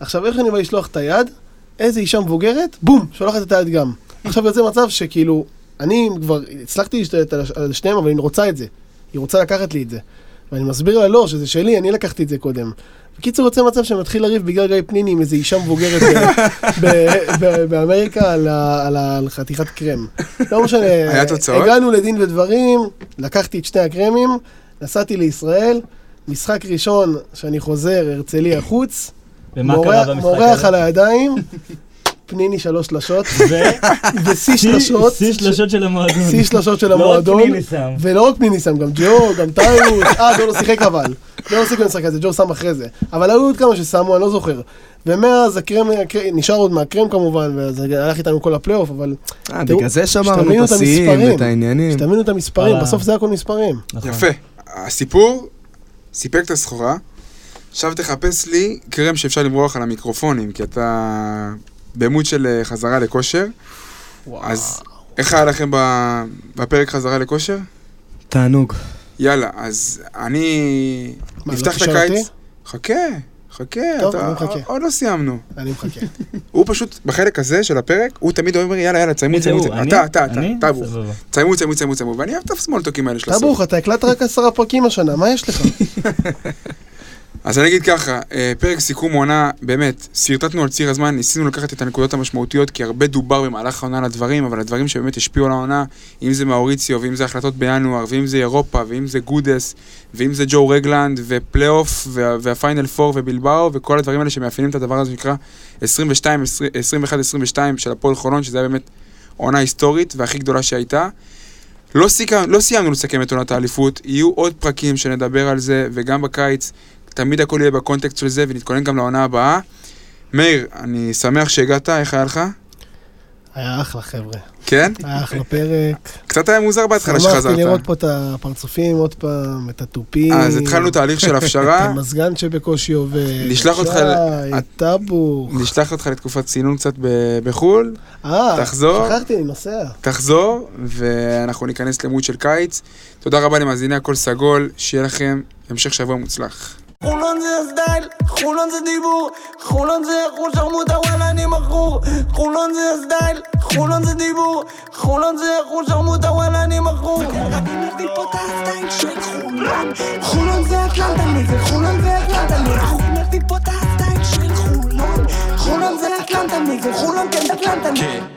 S5: עכשיו, איך אני בא לשלוח את היד? איזה אישה מבוגרת, בום, שולחת את היד גם. עכשיו יוצא מצב שכאילו, אני כבר הצלחתי להשתלט על שניהם, אבל היא רוצה את זה. היא רוצה לקחת לי את זה. ואני מסביר לה, לא, שזה שלי, אני לקחתי את זה קודם. בקיצור, יוצא מצב שמתחיל לריב בגלל גיא פניני עם איזה אישה מבוגרת באמריקה על חתיכת קרם. לא משנה.
S1: היה תוצאות?
S5: הגענו לדין ודברים, לקחתי את שני הקרמים, נסעתי לישראל, משחק ראשון שאני חוזר, הרצליה חוץ,
S6: ומה
S5: מורח-
S6: קרה במשחק
S5: מורח
S6: הזה?
S5: על הידיים, פניני שלוש שלשות, ושיא שלשות,
S6: שיא שלשות של המועדון.
S5: שיא שלשות של
S6: לא רק
S5: המועדון,
S6: פניני שם.
S5: ולא רק פניני שם, גם ג'ו, גם טיירוס, אה, ג'ו לא שיחק אבל, ג'ו לא שיחק במשחק הזה, ג'ו שם אחרי זה, אבל היו עוד כמה ששמו, אני לא זוכר. ומאז הקרם, נשאר עוד מהקרם כמובן, וזה הלך איתנו כל הפלייאוף, אבל
S4: אה, בגלל זה שמרנו את השיאים. ואת העניינים.
S5: שתבינו את המספרים. בסוף זה הכל מספרים.
S1: יפה. הסיפור סיפק את הסחורה. עכשיו תחפש לי קרם שאפשר למרוח על המיקרופונים, כי אתה במוד של אה, חזרה לכושר. אז איך היה לכם ב- בפרק חזרה לכושר?
S4: תענוג.
S1: יאללה, אז אני
S5: מה, לא
S1: את
S5: תשאל
S1: הקיץ.
S5: אותי?
S1: חכה, חכה,
S5: טוב,
S1: אתה-
S5: אני מחכה.
S1: עוד לא סיימנו.
S5: אני מחכה.
S1: הוא פשוט, בחלק הזה של הפרק, הוא תמיד אומר, יאללה, יאללה, תסיימו, תסיימו? תסיימו. אתה, אתה, אתה.
S6: סבבה.
S1: תסיימו, תסיימו, תסיימו, תסיימו. ואני אוהב את הסמולטוקים האלה של הסוף.
S5: טבוך, אתה הקלטת רק עשרה פרקים השנה, מה יש לך?
S1: אז אני אגיד ככה, אה, פרק סיכום עונה, באמת, שרטטנו על ציר הזמן, ניסינו לקחת את הנקודות המשמעותיות, כי הרבה דובר במהלך העונה על הדברים, אבל הדברים שבאמת השפיעו על העונה, אם זה מאוריציו, ואם זה החלטות בינואר, ואם זה אירופה, ואם זה גודס, ואם זה ג'ו רגלנד, ופלייאוף, וה- והפיינל פור ובילבאו, וכל הדברים האלה שמאפיינים את הדבר הזה שנקרא 22, 21-22 של הפועל חולון, שזה היה באמת עונה היסטורית והכי גדולה שהייתה. לא, סיכם, לא סיימנו לסכם את עונת האליפות, יהיו עוד פרקים שנדבר על זה, וגם בקיץ תמיד הכל יהיה בקונטקסט של זה, ונתכונן גם לעונה הבאה. מאיר, אני שמח שהגעת, איך היה לך?
S5: היה אחלה, חבר'ה.
S1: כן?
S5: היה אחלה פרק.
S1: קצת היה מוזר בהתחלה
S5: שמחתי
S1: שחזרת.
S5: לראות פה את הפרצופים עוד פעם, את התופים.
S1: אז התחלנו תהליך של
S5: את
S1: הפשרה,
S5: המזגן שבקושי עובד.
S1: נשלח אותך ל-
S5: שי,
S1: את-
S5: טאבו.
S1: נשלח אותך לתקופת צינון קצת בחו"ל,
S5: אה,
S1: תחזור.
S5: שכחתי, אני נוסע.
S1: תחזור, ואנחנו ניכנס למוד של קיץ. תודה רבה למאזיני הכל סגול, שיהיה לכם המשך שבוע מוצלח.
S2: חולון זה הסטייל, חולון זה דיבור, חולון זה חול שרמוטה וואלה אני מכור. חולון זה הסטייל, חולון זה דיבור, חולון זה חול שרמוטה וואלה אני מכור. אני מביא פה את הסטייל של חולון. חולון זה אטלנטה נגד חולון זה אטלנטה? נגד אני מביא פה את הסטייל של חולון. חולון זה אטלנטה נגד חולון? כן אטלנטה. נגד